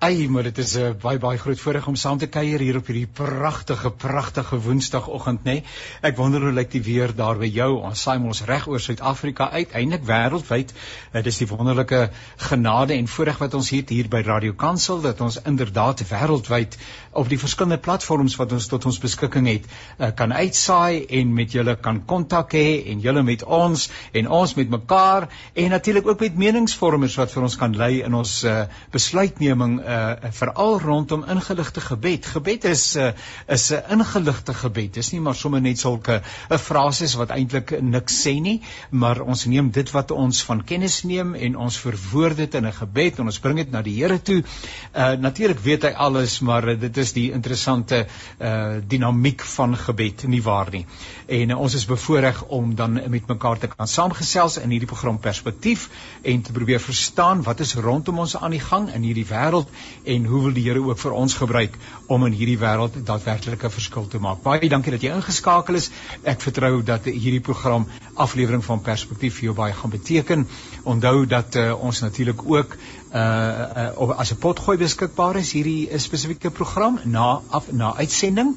Ai, maar dit is 'n uh, eh, baie baie groot voorreg om saam te kuier hier op hierdie pragtige pragtige Woensdagoggend, nê. Nee. Ek wonder hoe lyk die weer daar by jou? Ons saai ons reg oor Suid-Afrika uit, eintlik wêreldwyd. Dit is die wonderlike genade en voorreg wat ons het hier by Radio Kansel dat ons inderdaad wêreldwyd op die verskillende platforms wat ons tot ons beskikking het, uh, kan uitsaai en met julle kan kontak hê en julle met ons en ons met mekaar en natuurlik ook met meningsvormers wat vir ons kan lei in ons uh, besluitneming uh veral rondom ingeligte gebed. Gebed is 'n uh, is 'n ingeligte gebed. Dis nie maar sommer net sulke 'n uh, frases wat eintlik niks sê nie, maar ons neem dit wat ons van kennis neem en ons verwoord dit in 'n gebed en ons bring dit na die Here toe. Uh natuurlik weet hy alles, maar uh, dit is die interessante uh dinamiek van gebed, nie waar nie. En uh, ons is bevoorreg om dan met mekaar te kan saamgesels in hierdie program Perspektief en te probeer verstaan wat is rondom ons aan die gang in hierdie wêreld en hoe wil die Here ook vir ons gebruik om in hierdie wêreld daadwerklike verskil te maak. Baie dankie dat jy ingeskakel is. Ek vertrou dat hierdie program aflewering van perspektief vir jou baie gaan beteken. Onthou dat uh, ons natuurlik ook uh, uh as 'n potgooi beskikbaar is hierdie spesifieke program na af na uitsending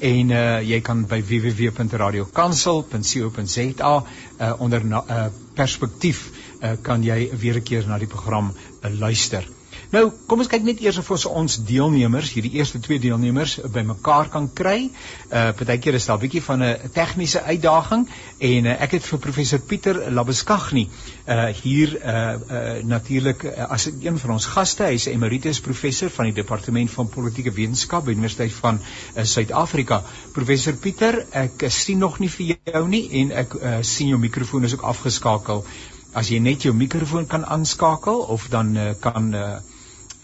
en uh jy kan by www.radiokansel.co.za uh onder na, uh perspektief uh kan jy weer 'n keer na die program uh, luister. Nou, kom ons kyk net eers of ons ons deelnemers, hierdie eerste twee deelnemers bymekaar kan kry. Uh partykeer is daar 'n bietjie van 'n tegniese uitdaging en uh, ek het vir professor Pieter Labeskagni uh hier uh, uh natuurlik uh, as een van ons gaste, hy's emeritus professor van die departement van politieke wetenskap by Universiteit van uh, Suid-Afrika. Professor Pieter, ek uh, sien nog nie vir jou nie en ek uh, sien jou mikrofoon is ook afgeskakel. As jy net jou mikrofoon kan aanskakel of dan uh, kan uh,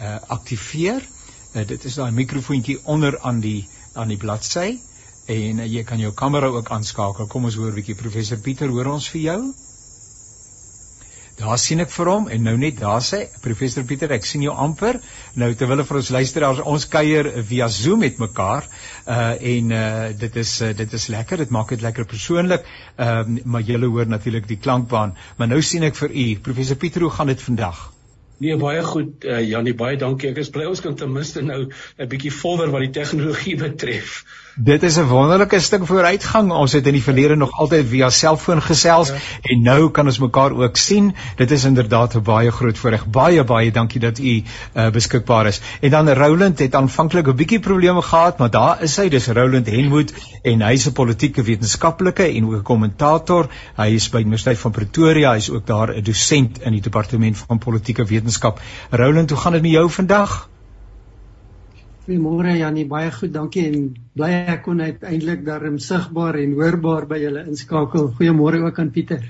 uh, aktiveer. Uh, dit is daai mikrofoontjie onder aan die aan die bladsy en uh, jy kan jou kamera ook aanskakel. Kom ons hoor bietjie professor Pieter, hoor ons vir jou? Daar sien ek vir hom en nou net daar sê professor Pieter, ek sien jou amper. Nou terwyl vir ons luisteraars, ons kuier via Zoom met mekaar. Uh en uh dit is uh, dit is lekker. Dit maak dit lekker persoonlik. Ehm uh, maar julle hoor natuurlik die klankbaan. Maar nou sien ek vir u, professor Pieter, hoe gaan dit vandag? Nee baie goed uh, Janie baie dankie. Ek is bly ons kan ten minste nou 'n bietjie vorder wat die tegnologie betref. Dit is 'n wonderlike stuk vooruitgang. Ons het in die verlede nog altyd via selfoon gesels ja. en nou kan ons mekaar ook sien. Dit is inderdaad 'n baie groot voorreg. Baie baie dankie dat u uh, beskikbaar is. En dan Roland het aanvanklik 'n bietjie probleme gehad, maar daar is hy. Dis Roland Henwood en hy's 'n politieke wetenskaplike en ook 'n kommentator. Hy is by die Universiteit van Pretoria. Hy's ook daar 'n dosent in die departement van politieke wetenskap. Roland, hoe gaan dit met jou vandag? Goeiemôre Jannie, baie goed, dankie en bly ek kon uiteindelik daarin sigbaar en hoorbaar by julle inskakel. Goeiemôre ook aan Pieter.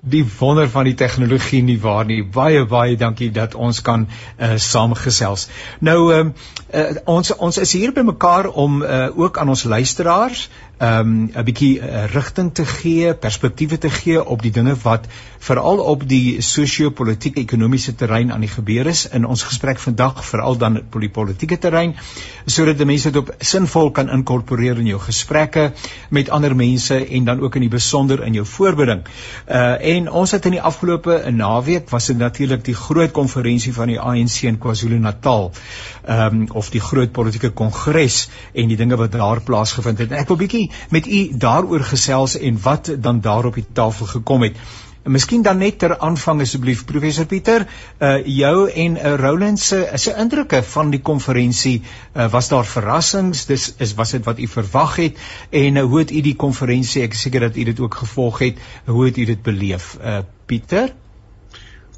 Die wonder van die tegnologie nie waar nie. Baie baie dankie dat ons kan uh, saamgesels. Nou ehm uh, uh, ons ons is hier by mekaar om uh, ook aan ons luisteraars ehm um, 'n bietjie uh, rigting te gee, perspektiewe te gee op die dinge wat veral op die sosio-politieke ekonomiese terrein aan die gebeur is in ons gesprek vandag, veral dan op die politieke terrein, sodat die mense dit op sinvol kan inkorporeer in jou gesprekke met ander mense en dan ook in die besonder in jou voorbereiding. Uh en ons het in die afgelope naweek was dit natuurlik die groot konferensie van die ANC in KwaZulu-Natal. Ehm um, of die groot politieke kongres en die dinge wat daar plaasgevind het. Ek wil bietjie met u daaroor gesels en wat dan daar op die tafel gekom het. En miskien dan net ter aanvang asseblief professor Pieter, uh jou en uh, Roland se se indrukke van die konferensie, uh, was daar verrassings? Dis is was dit wat u verwag het en uh, hoe het u die konferensie, ek is seker dat u dit ook gevolg het, hoe het u dit beleef? Uh Pieter? Uh,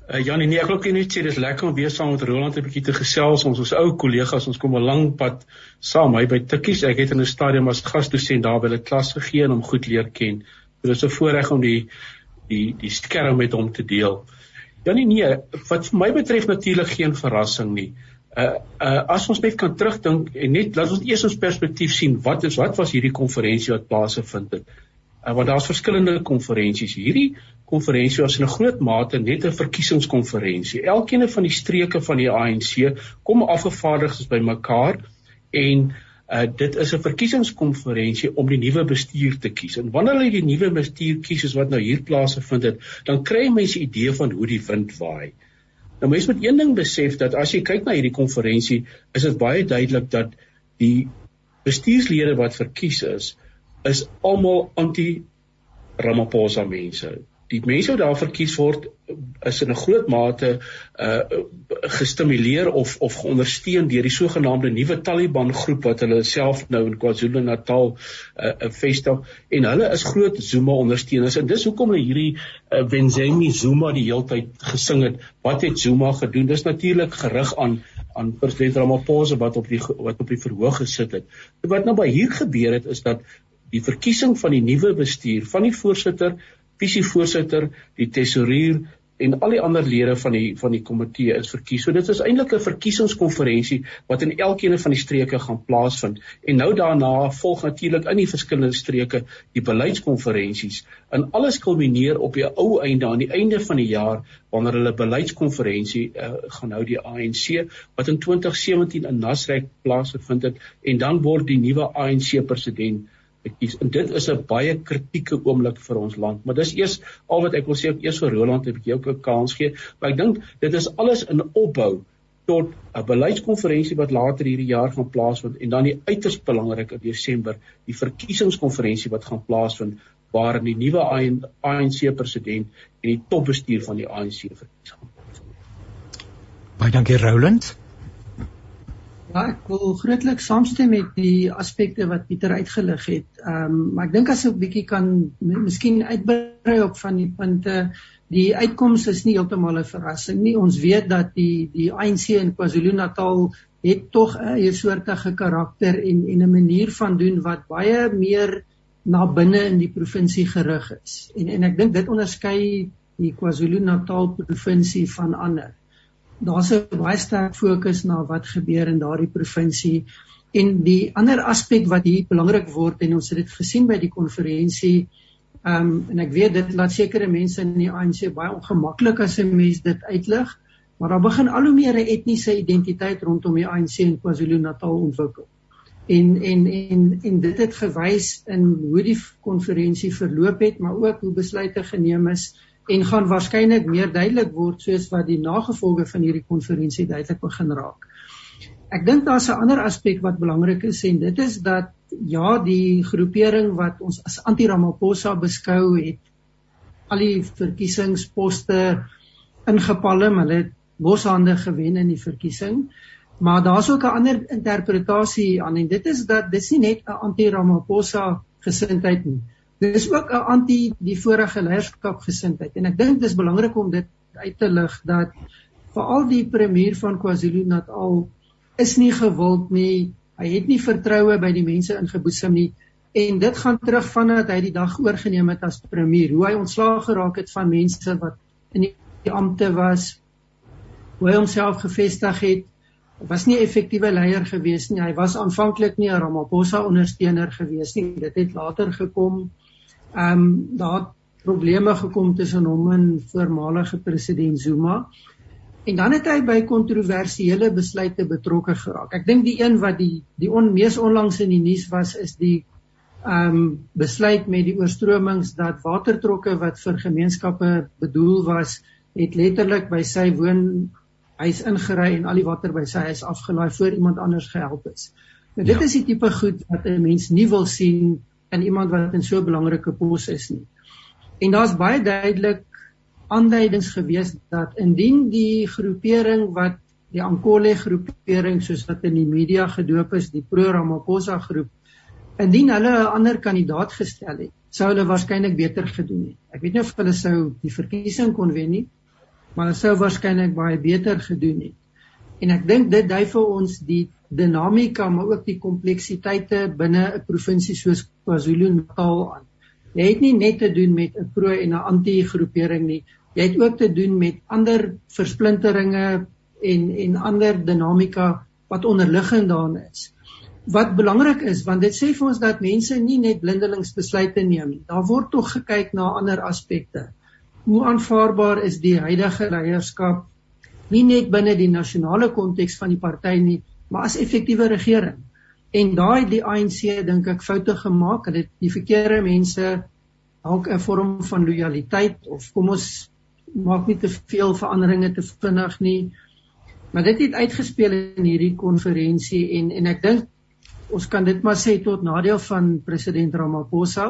Janie, nee, ek wil net sê dis lekker om weer saam met Roland 'n bietjie te gesels. Ons is ou kollegas, ons kom 'n lang pad saam. Hy by Tikkies, ek het in 'n stadium as gasdosent daar by hulle klas gegee en hom goed leer ken. So dis 'n voorreg om die die die skerm met hom te deel. Janie, nee, wat vir my betref natuurlik geen verrassing nie. Uh uh as ons net kan terugdink en net laat ons eers ons perspektief sien, wat is wat was hierdie konferensie wat plaasgevind het? Uh, want daar's verskillende konferensies. Hierdie konferensie was in 'n groot mate net 'n verkiesingskonferensie. Elkeen van die streke van die ANC kom afgevaardigdes bymekaar en uh, dit is 'n verkiesingskonferensie om die nuwe bestuur te kies. En wanneer hulle die nuwe bestuur kies soos wat nou hier plaasgevind het, dan kry mense 'n idee van hoe die wind waai. Nou mense moet een ding besef dat as jy kyk na hierdie konferensie, is dit baie duidelik dat die bestuurslede wat verkies is, is almal anti Ramaphosa mense die mense wat daar verkies word is in 'n groot mate uh gestimuleer of of geondersteun deur die sogenaamde nuwe Taliban groep wat hulle self nou in KwaZulu-Natal uh vestig. En hulle is groot Zuma ondersteuners en dis hoekom hulle hierdie uh, Wenzeni Zuma die heeltyd gesing het. Wat het Zuma gedoen? Dis natuurlik gerig aan aan president Ramaphosa wat op die wat op die verhoog gesit het. Wat nou by hier gebeur het is dat die verkiesing van die nuwe bestuur van die voorsitter visievoorsitter, die tesourier en al die ander lede van die van die komitee is verkies. So dit is eintlik 'n verkiesingskonferensie wat in elkeen van die streke gaan plaasvind. En nou daarna volg natuurlik in die verskillende streke die beleidskonferensies. En alles kulmineer op die ou einde aan die einde van die jaar wanneer hulle beleidskonferensie uh, gaan hou die ANC wat in 2017 in Nasrek plaasgevind het en dan word die nuwe ANC president kies. En dit is 'n baie kritieke oomblik vir ons land. Maar dis eers al wat ek wil sê, ek eers vir Roland 'n bietjie ook 'n kans gee, maar ek dink dit is alles in opbou tot 'n beleidskonferensie wat later hierdie jaar gaan plaasvind en dan die uiters belangrik in Desember, die verkiesingskonferensie wat gaan plaasvind waarin die nuwe ANC president en die topbestuur van die ANC verkies gaan. Baie dankie Roland. Ja, ek wil grootliks saamstem met die aspekte wat Pieter uitgelig het. Ehm, um, maar ek dink as ek 'n bietjie kan miskien uitbrei op van die punte, die uitkoms is nie heeltemal 'n verrassing nie. Ons weet dat die die ANC in KwaZulu-Natal het tog 'n eie soortige karakter en en 'n manier van doen wat baie meer na binne in die provinsie gerig is. En en ek dink dit onderskei die KwaZulu-Natal provinsie van ander daar's 'n baie sterk fokus na wat gebeur in daardie provinsie. En die ander aspek wat hier belangrik word en ons het dit gesien by die konferensie ehm um, en ek weet dit laat sekere mense in die ANC baie ongemaklik as 'n mens dit uitlig maar daar begin al hoe meer 'n etniese identiteit rondom die ANC in KwaZulu-Natal ontwikkel. En en en en dit het gewys in hoe die konferensie verloop het maar ook hoe besluite geneem is en gaan waarskynlik meer duidelik word soos wat die nagevolge van hierdie konferensie duidelik begin raak. Ek dink daar's 'n ander aspek wat belangrik is en dit is dat ja, die groepering wat ons as anti-Ramaphosa beskou het al die verkiesingsposte ingepalm, hulle het boshande gewen in die verkiesing. Maar daar's ook 'n ander interpretasie aan en dit is dat dis nie net 'n anti-Ramaphosa gesindheid nie. Dis ook 'n anti die vorige leierskap gesindheid en ek dink dis belangrik om dit uit te lig dat veral die premier van KwaZulu-Natal is nie gewild nie. Hy het nie vertroue by die mense ingeboesem nie en dit gaan terug vandat hy die dag oorgeneem het as premier. Hoe hy ontslaag geraak het van mense wat in die, die ampte was. Hoe hy homself gevestig het was nie effektiewe leier gewees nie. Hy was aanvanklik nie 'n Ramaphosa ondersteuner gewees nie. Dit het later gekom ehm um, daar het probleme gekom tussen hom en voormalige president Zuma. En dan het hy by kontroversiële besluite betrokke geraak. Ek dink die een wat die die on, mees onlangs in die nuus was is die ehm um, besluit met die oorstromings dat watertrokke wat vir gemeenskappe bedoel was, het letterlik by sy woon huis ingery en al die water by sy huis afgelaai voor iemand anders gehelp is. Nou dit ja. is die tipe goed wat 'n mens nie wil sien in iemand wat in so 'n belangrike pos is nie. En daar's baie duidelik aanduidings gewees dat indien die groepering wat die Ankole groepering soos wat in die media gedoop is, die Pro Ramaphosa groep, indien hulle 'n ander kandidaat gestel het, sou hulle waarskynlik beter gedoen het. Ek weet nie of hulle sou die verkiesing kon wen nie, maar hulle sou waarskynlik baie beter gedoen het. En ek dink dit dui vir ons die dinamika maar ook die kompleksiteite binne 'n provinsie soos KwaZulu-Natal aan. Jy het nie net te doen met 'n pro en 'n anti-groepering nie. Jy het ook te doen met ander versplinteringe en en ander dinamika wat onderliggend daarin is. Wat belangrik is want dit sê vir ons dat mense nie net blindelings besluite neem nie. Daar word tog gekyk na ander aspekte. hoe aanvaarbaar is die huidige leierskap nie net binne die nasionale konteks van die party nie, maar as effektiewe regering. En daai die ANC dink ek foute gemaak, hulle het die verkeerde mense dalk 'n vorm van lojaliteit of kom ons maak nie te veel veranderinge te vinnig nie. Maar dit het uitgespeel in hierdie konferensie en en ek dink ons kan dit maar sê tot nadeel van president Ramaphosa.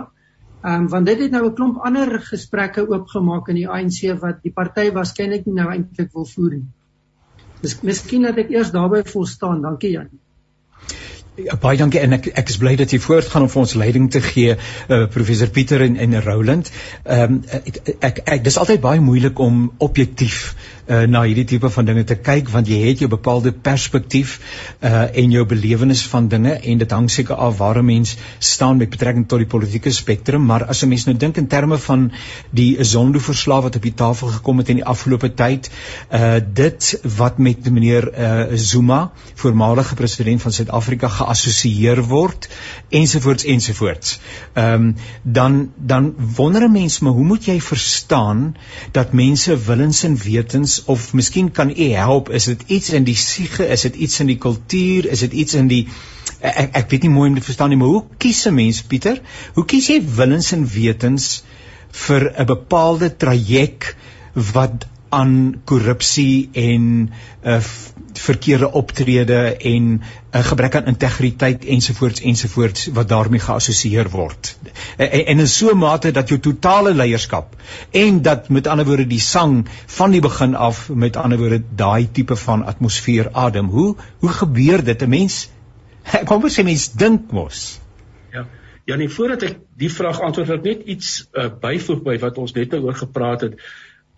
Ehm um, want dit het nou 'n klomp ander gesprekke oopgemaak in die ANC wat die party waarskynlik nie nou eintlik wil voer nie. Dis miskien dat ek eers daarby vol staan. Dankie Jan. Ja, baie dankie en ek ek is bly dat jy voortgaan om vir ons leiding te gee uh, professor Pieter en en Roland. Ehm um, ek, ek ek dis altyd baie moeilik om objektief uh, na hierdie tipe van dinge te kyk want jy het jou bepaalde perspektief uh, en jou belewenis van dinge en dit hang seker af waar 'n mens staan met betrekking tot die politieke spektrum maar as 'n mens nou dink in terme van die Zondo-verslag wat op die tafel gekom het in die afgelope tyd uh, dit wat met meneer uh, Zuma voormalige president van Suid-Afrika geassosieer word ensovoorts ensovoorts um, dan dan wonder 'n mens maar hoe moet jy verstaan dat mense willens en wetens ons of miskien kan u help is dit iets in die siege is dit iets in die kultuur is dit iets in die ek ek weet nie mooi om dit verstaan nie maar hoe kies 'n mens Pieter? Hoe kies jy willens en wetens vir 'n bepaalde traject wat aan korrupsie en uh, verkeerde optrede en 'n uh, gebrek aan integriteit ensovoorts ensovoorts wat daarmee geassosieer word. En, en in so 'n mate dat jou totale leierskap en dat met ander woorde die sang van die begin af met ander woorde daai tipe van atmosfeer adem. Hoe hoe gebeur dit? 'n Mens kom ons sê mens dink mos. Ja. Ja, nee, voordat ek die vraag antwoord, ek net iets uh, byvoeg by wat ons net nou oor gepraat het.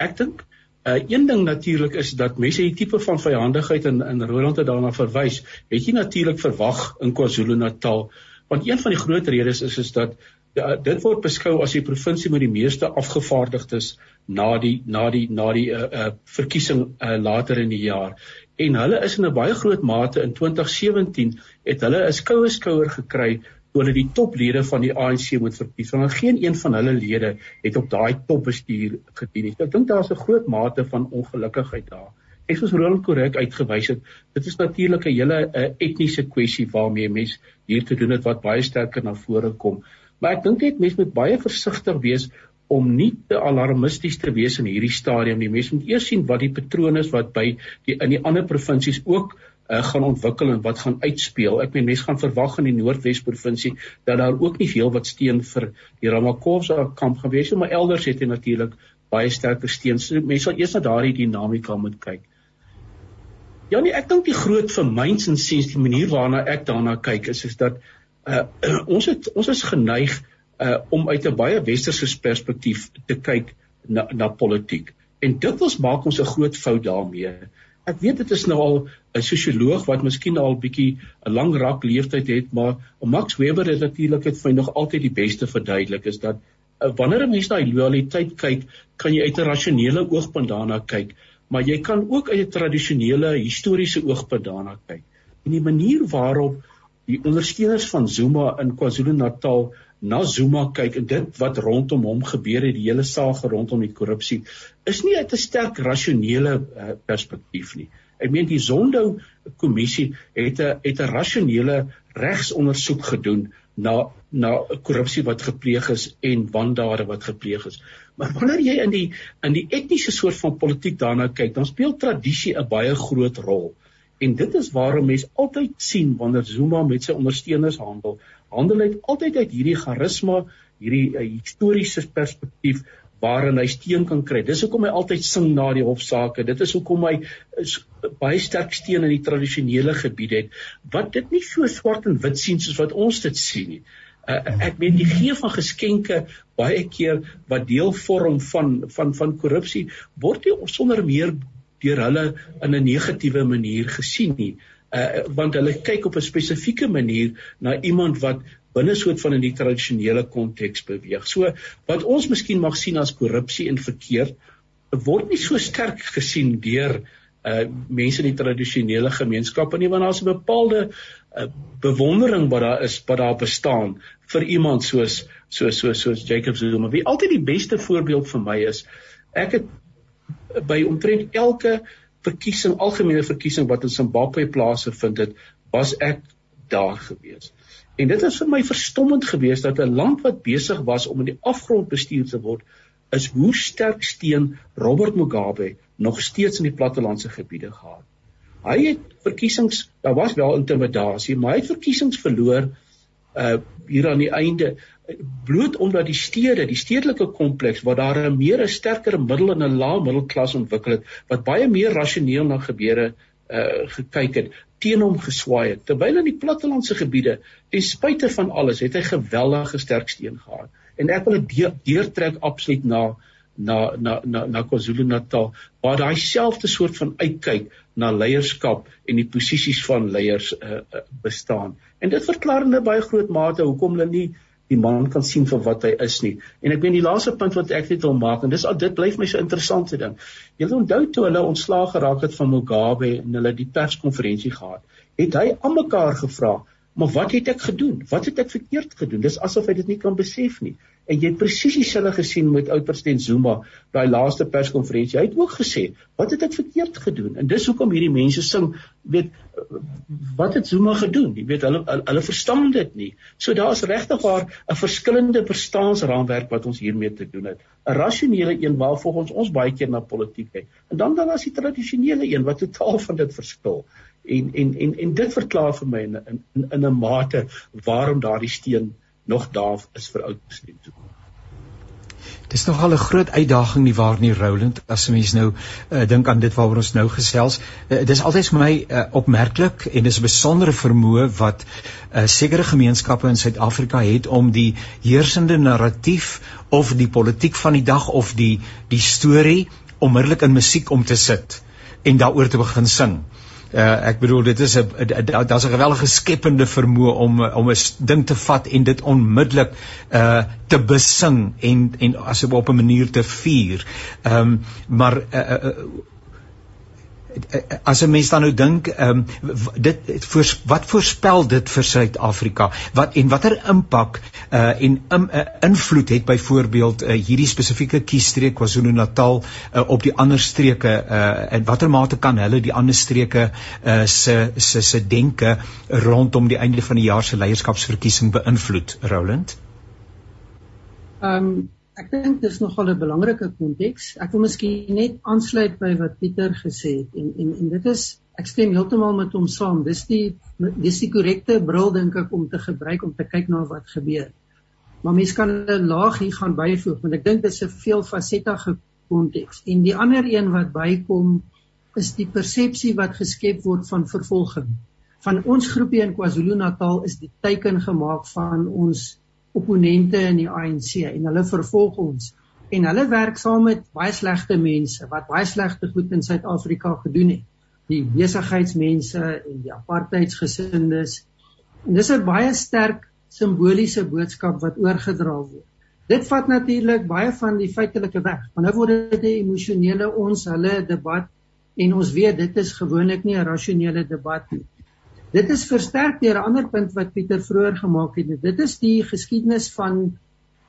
Ek dink Uh een ding natuurlik is dat mense hierdie tipe van vyandigheid in in Roland het daarna verwys. Het jy natuurlik verwag in KwaZulu-Natal? Want een van die groot redes is is dat ja, dit word beskou as die provinsie met die meeste afgevaardigdes na die na die na die uh, uh verkiesing uh, later in die jaar. En hulle is in 'n baie groot mate in 2017 het hulle 'n skoue skouer gekry toe hulle die toplede van die ANC moet verkies. Want geen een van hulle lede het op daai topbestuur gedien nie. Ek dink daar's 'n groot mate van ongelukkigheid daar. Ek soos Roland korrek uitgewys het, dit is natuurlik 'n hele etniese kwessie waarmee mense hier te doen het wat baie sterker na vore kom. Maar ek dink net mense moet baie versigtig wees om nie te alarmisties te wees in hierdie stadium nie. Mense moet eers sien wat die patrone is wat by die in die ander provinsies ook uh, gaan ontwikkel en wat gaan uitspeel. Ek meen mense gaan verwag in die Noordwes provinsie dat daar ook nie veel wat steun vir die Ramaphosa kamp gaan wees nie, maar elders het hy natuurlik baie sterker steun. So mense sal eers na daardie dinamika moet kyk. Ja nee, ek dink die groot vir myns en siens die manier waarna ek daarna kyk is is dat uh, ons het ons is geneig uh, om uit 'n baie westerse perspektief te kyk na na politiek. En dit ons maak ons 'n groot fout daarmee ek weet dit is nou al 'n sosioloog wat miskien al bietjie 'n lang rak leeftyd het, maar Max Weber het natuurlik dit vir nog altyd die beste verduidelik is dat uh, wanneer 'n mens na loyaliteit kyk, kan jy uit 'n rasionele oogpunt daarna kyk, maar jy kan ook uit 'n tradisionele historiese oogpunt daarna kyk. En die manier waarop die ondersteuners van Zuma in KwaZulu-Natal na Zuma kyk en dit wat rondom hom gebeur het, die hele saak rondom die korrupsie, is nie uit 'n sterk rasionele uh, perspektief nie. Ek meen die Zondo kommissie het 'n het 'n rasionele regsondersoek gedoen na na korrupsie wat gepleeg is en wandade wat gepleeg is. Maar wanneer jy in die in die etniese soort van politiek daarna kyk, dan speel tradisie 'n baie groot rol. En dit is waarom mense altyd sien wanneer Zuma met sy ondersteuners handel, handel hy altyd uit hierdie charisma, hierdie uh, historiese perspektief waarin hy steun kan kry. Dis hoekom hy altyd sing na die hofsaake. Dit is hoekom hy is baie sterk steun in die tradisionele gebied het wat dit nie so swart en wit sien soos wat ons dit sien nie. Uh, ek meen die gee van geskenke baie keer wat deel vorm van van van korrupsie word nie sonder meer deur hulle in 'n negatiewe manier gesien nie uh, want hulle kyk op 'n spesifieke manier na iemand wat binne soort van in die tradisionele konteks beweeg. So wat ons miskien mag sien as korrupsie en verkeerd word nie so sterk gesien deur uh mense in die tradisionele gemeenskappe nie want daar's 'n bepaalde uh, bewondering wat daar is wat daar bestaan vir iemand soos so so soos Jacob Zuma. Wie altyd die beste voorbeeld vir my is Ek het by omtrent elke verkiesing, algemene verkiesing wat in Zimbabwe plaasgevind het, was ek daar gewees. En dit is vir my verstommend geweest dat 'n land wat besig was om in die afgrond bestuur te word, is hoe sterk steen Robert Mugabe nog steeds in die plattelandse gebiede gehad. Hy het verkiesings, daar was wel intimidasie, maar hy het verkiesings verloor uh hier aan die einde bloot omdat die stede, die stedelike kompleks waar daar 'n meer 'n sterker middel en 'n lae middelklas ontwikkel het wat baie meer rasioneel na gebeure uh gekyk het teen hom geswaai het. Terwyl in die plattelandse gebiede ten spyte van alles het hy geweldige sterk steun gehad. En ek wil dit deurtrek absoluut na na na na na KwaZulu-Natal waar daai selfde soort van uitkyk na leierskap en die posisies van leiers uh, uh, bestaan. En dit verklaar in 'n baie groot mate hoekom hulle nie die man kan sien vir wat hy is nie. En ek meen die laaste punt wat ek net wil maak en dis al dit bly vir my so interessante ding. Jy onthou toe hulle ontslaag geraak het van Mugabe en hulle die perskonferensie gehad, het hy aan mekaar gevra, "Maar wat het ek gedoen? Wat het ek verkeerd gedoen?" Dis asof hy dit nie kan besef nie. En jy het presies dieselfde gesien met oud president Zuma by laaste perskonferensie. Hy het ook gesê, "Wat het ek verkeerd gedoen?" En dis hoekom hierdie mense sing, weet wat het Zuma gedoen? Jy weet hulle hulle verstaan dit nie. So daar's regtig waar 'n verskillende verstaansraamwerk wat ons hiermee te doen het. 'n Rasionele een waar volgens ons baie keer na politiek kyk. En dan dan as die tradisionele een wat totaal van dit verskil. En en en en dit verklaar vir my in in in 'n mate waarom daardie steen nog daar is vir oud besluit toe. Dis nogal 'n groot uitdaging nie waar nie Roland as mens nou uh, dink aan dit waaroor ons nou gesels. Uh, dis altyd vir my uh, opmerklik en dis 'n besondere vermoë wat uh, sekere gemeenskappe in Suid-Afrika het om die heersende narratief of die politiek van die dag of die die storie onmiddellik in musiek om te sit en daaroor te begin sing. Uh, ek bedoel dit is 'n daar's 'n gewellige skepende vermoë om om 'n ding te vat en dit onmiddellik uh te besing en en as op 'n manier te vier. Ehm um, maar uh, uh, as 'n mens dan nou dink ehm um, dit voor, wat voorspel dit vir Suid-Afrika? Wat en watter impak uh, en um, uh, invloed het byvoorbeeld uh, hierdie spesifieke kiesstreek KwaZulu-Natal uh, op die ander streke uh, en watter mate kan hulle die ander streke uh, se se se denke rondom die einde van die jaar se leierskapsverkiesing beïnvloed Roland? Ehm um, Ek dink dis nogal 'n belangrike konteks. Ek wil miskien net aansluit by wat Pieter gesê het en en en dit is ek stem heeltemal met hom saam. Dis die dis die korrekte bril dink ek om te gebruik om te kyk na wat gebeur. Maar mens kan 'n laag hier gaan byvoeg want ek dink dit is 'n veelfasettige konteks. En die ander een wat bykom is die persepsie wat geskep word van vervolging. Van ons groepie in KwaZulu-Natal is die teiken gemaak van ons opponente in die ANC en hulle vervolg ons en hulle werk saam met baie slegte mense wat baie slegte goed in Suid-Afrika gedoen het. Die besigheidsmense en die apartheidsgesindes. En dis 'n baie sterk simboliese boodskap wat oorgedra word. Dit vat natuurlik baie van die feitelike weg. Want nou word dit 'n emosionele ons hulle debat en ons weet dit is gewoonlik nie 'n rasionele debat nie. Dit is versterk deur 'n ander punt wat Pieter vroeër gemaak het. Dit is die geskiedenis van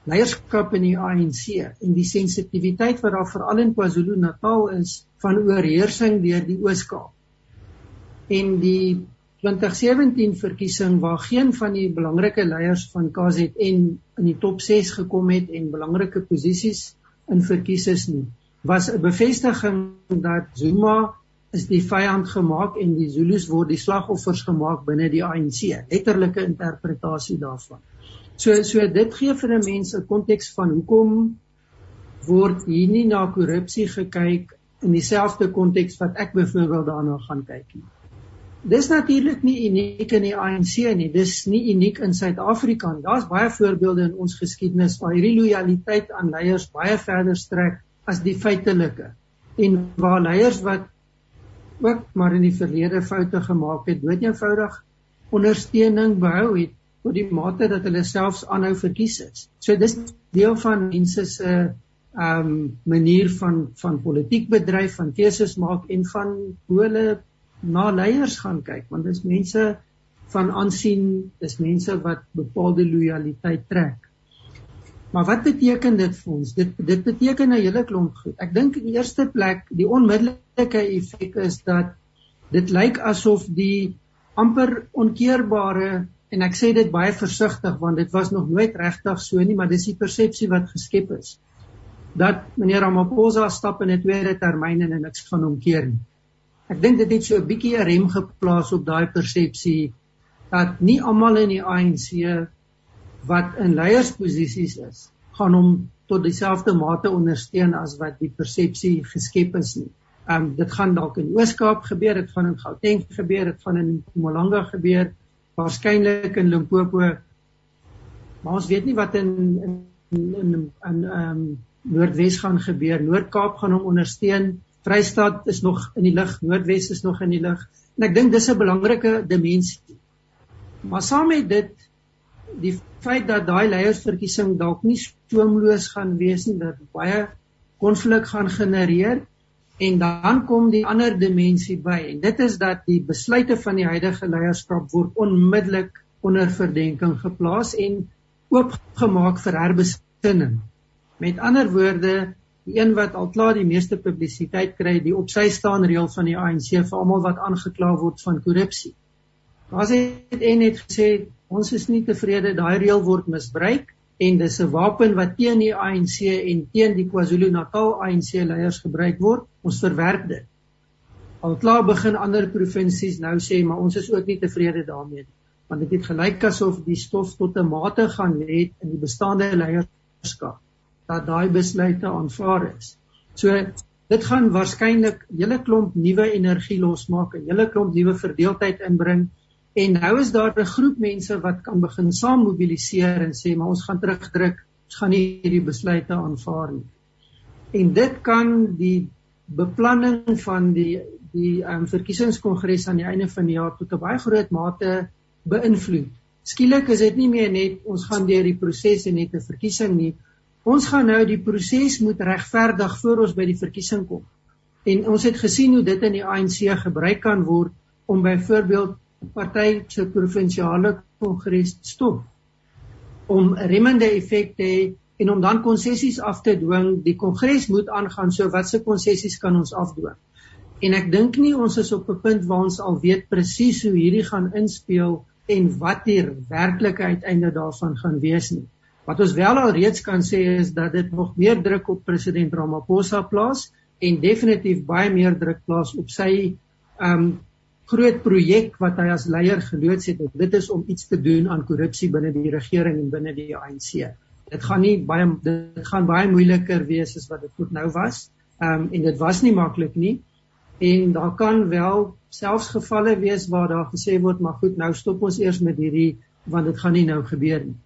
leierskap in die ANC en die sensitiwiteit wat daar veral in KwaZulu-Natal is van oorheersing deur die Oos-Kaap. En die 2017 verkiesing waar geen van die belangrike leiers van KZN in die top 6 gekom het en belangrike posisies in verkies is nie, was 'n bevestiging dat Zuma is die vyand gemaak en die Zulus word die slagoffers gemaak binne die ANC. Letterlike interpretasie daarvan. So so dit gee vir 'n mens 'n konteks van hoekom word hier nie na korrupsie gekyk in dieselfde konteks wat ek byvoorbeeld daarna gaan kyk nie. Dis natuurlik nie uniek in die ANC nie. Dis nie uniek in Suid-Afrika nie. Daar's baie voorbeelde in ons geskiedenis waar hierdie lojaliteit aan leiers baie verder strek as die feitelike. En waar leiers wat ook maar in die verlede foute gemaak het, dood eenvoudig ondersteuning behou het tot die mate dat hulle selfs aanhou verkies is. So dis deel van mense se ehm um, manier van van politiek bedryf, van keuses maak en van hoe hulle na leiers gaan kyk, want dis mense van aansien, dis mense wat bepaalde lojaliteit trek. Maar wat beteken dit vir ons? Dit dit beteken 'n hele klomp goed. Ek dink in die eerste plek die onmiddellike effek is dat dit lyk asof die amper onkeerbare en ek sê dit baie versigtig want dit was nog nooit regtig so nie, maar dis die persepsie wat geskep is dat meneer Ramaphosa stap in 'n tweede termyn en niks van hom keer nie. Ek dink dit het so 'n bietjie 'n rem geplaas op daai persepsie dat nie almal in die ANC wat in leiersposisies is, gaan hom tot dieselfde mate ondersteun as wat die persepsie geskep is nie. Ehm um, dit gaan dalk in Oos-Kaap gebeur, dit gaan in Gauteng gebeur, dit gaan in Mpumalanga gebeur, waarskynlik in Limpopo. Maar ons weet nie wat in in in in ehm um, Noordwes gaan gebeur. Noord-Kaap gaan hom ondersteun. Vrystaat is nog in die lug, Noordwes is nog in die lug. En ek dink dis 'n belangrike dimensie. Maar saam met dit die feit dat daai leiersverkiesing dalk nie stoomloos gaan wees nie, dat baie konflik gaan genereer en dan kom die ander dimensie by en dit is dat die besluite van die huidige leierskap word onmiddellik onder verdenking geplaas en oopgemaak vir herbesinning. Met ander woorde, die een wat al klaar die meeste publisiteit kry, die op sy staan reël van die ANC vir almal wat aangekla word van korrupsie. Daar sê dit en net gesê ons is nie tevrede daai reël word misbruik en dis 'n wapen wat teen die ANC en teen die KwaZulu-Natal ANC leiers gebruik word. Ons verwerp dit. Al klaar begin ander provinsies nou sê maar ons is ook nie tevrede daarmee nie. Want dit het gelyk asof die stof tot 'n mate gaan lê in die bestaande leierskap dat daai besluite aanvaar is. So dit gaan waarskynlik hele klomp nuwe energie losmaak, 'n hele klomp nuwe verdeeldheid inbring en nou is daar 'n groep mense wat kan begin saam mobiliseer en sê maar ons gaan terugdruk, ons gaan nie hierdie besluite aanvaar nie. En dit kan die beplanning van die die um, verkiesingskongres aan die einde van die jaar tot 'n baie groot mate beïnvloed. Skielik is dit nie meer net ons gaan deur die proses en net 'n verkiesing nie, Ons gaan nou die proses moet regverdig voor ons by die verkiesing kom. En ons het gesien hoe dit in die ANC gebruik kan word om byvoorbeeld party se provinsiale kongres stop om remmende effek te hê en om dan konsessies af te dwing. Die kongres moet aangaan, so watse konsessies kan ons afdwing? En ek dink nie ons is op 'n punt waar ons al weet presies hoe hierdie gaan inspel en wat die werklike uiteinde daarvan gaan wees nie. Wat ons wel al reeds kan sê is dat dit nog meer druk op president Ramaphosa plaas en definitief baie meer druk plaas op sy um groot projek wat hy as leier geloods het. Dit is om iets te doen aan korrupsie binne die regering en binne die ANC. Dit gaan nie baie dit gaan baie moeiliker wees as wat dit tot nou was. Um en dit was nie maklik nie. En daar kan wel selfs gevalle wees waar daar gesê word maar goed, nou stop ons eers met hierdie want dit gaan nie nou gebeur nie.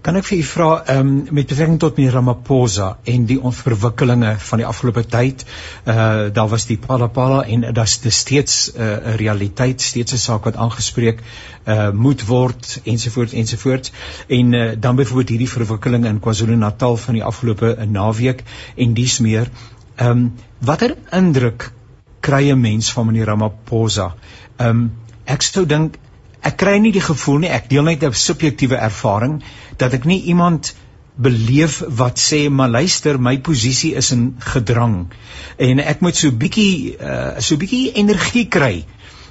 Kan ek vir u vra ehm um, met betrekking tot meneer Ramaphosa en die onverwikkelinge van die afgelope tyd, uh daar was die Palapala en dit is steeds eh, 'n uh, realiteit, steeds 'n saak wat aangespreek uh moet word ensovoorts ensovoorts en uh, dan byvoorbeeld hierdie verwikkeling in KwaZulu-Natal van die afgelope uh, naweek en dies meer. Ehm um, watter indruk kry 'n mens van meneer Ramaphosa? Ehm um, ek sou dink ek kry nie die gevoel nie ek deel net 'n subjektiewe ervaring dat ek nie iemand beleef wat sê maar luister my posisie is in gedrang. En ek moet so bietjie uh, so bietjie energie kry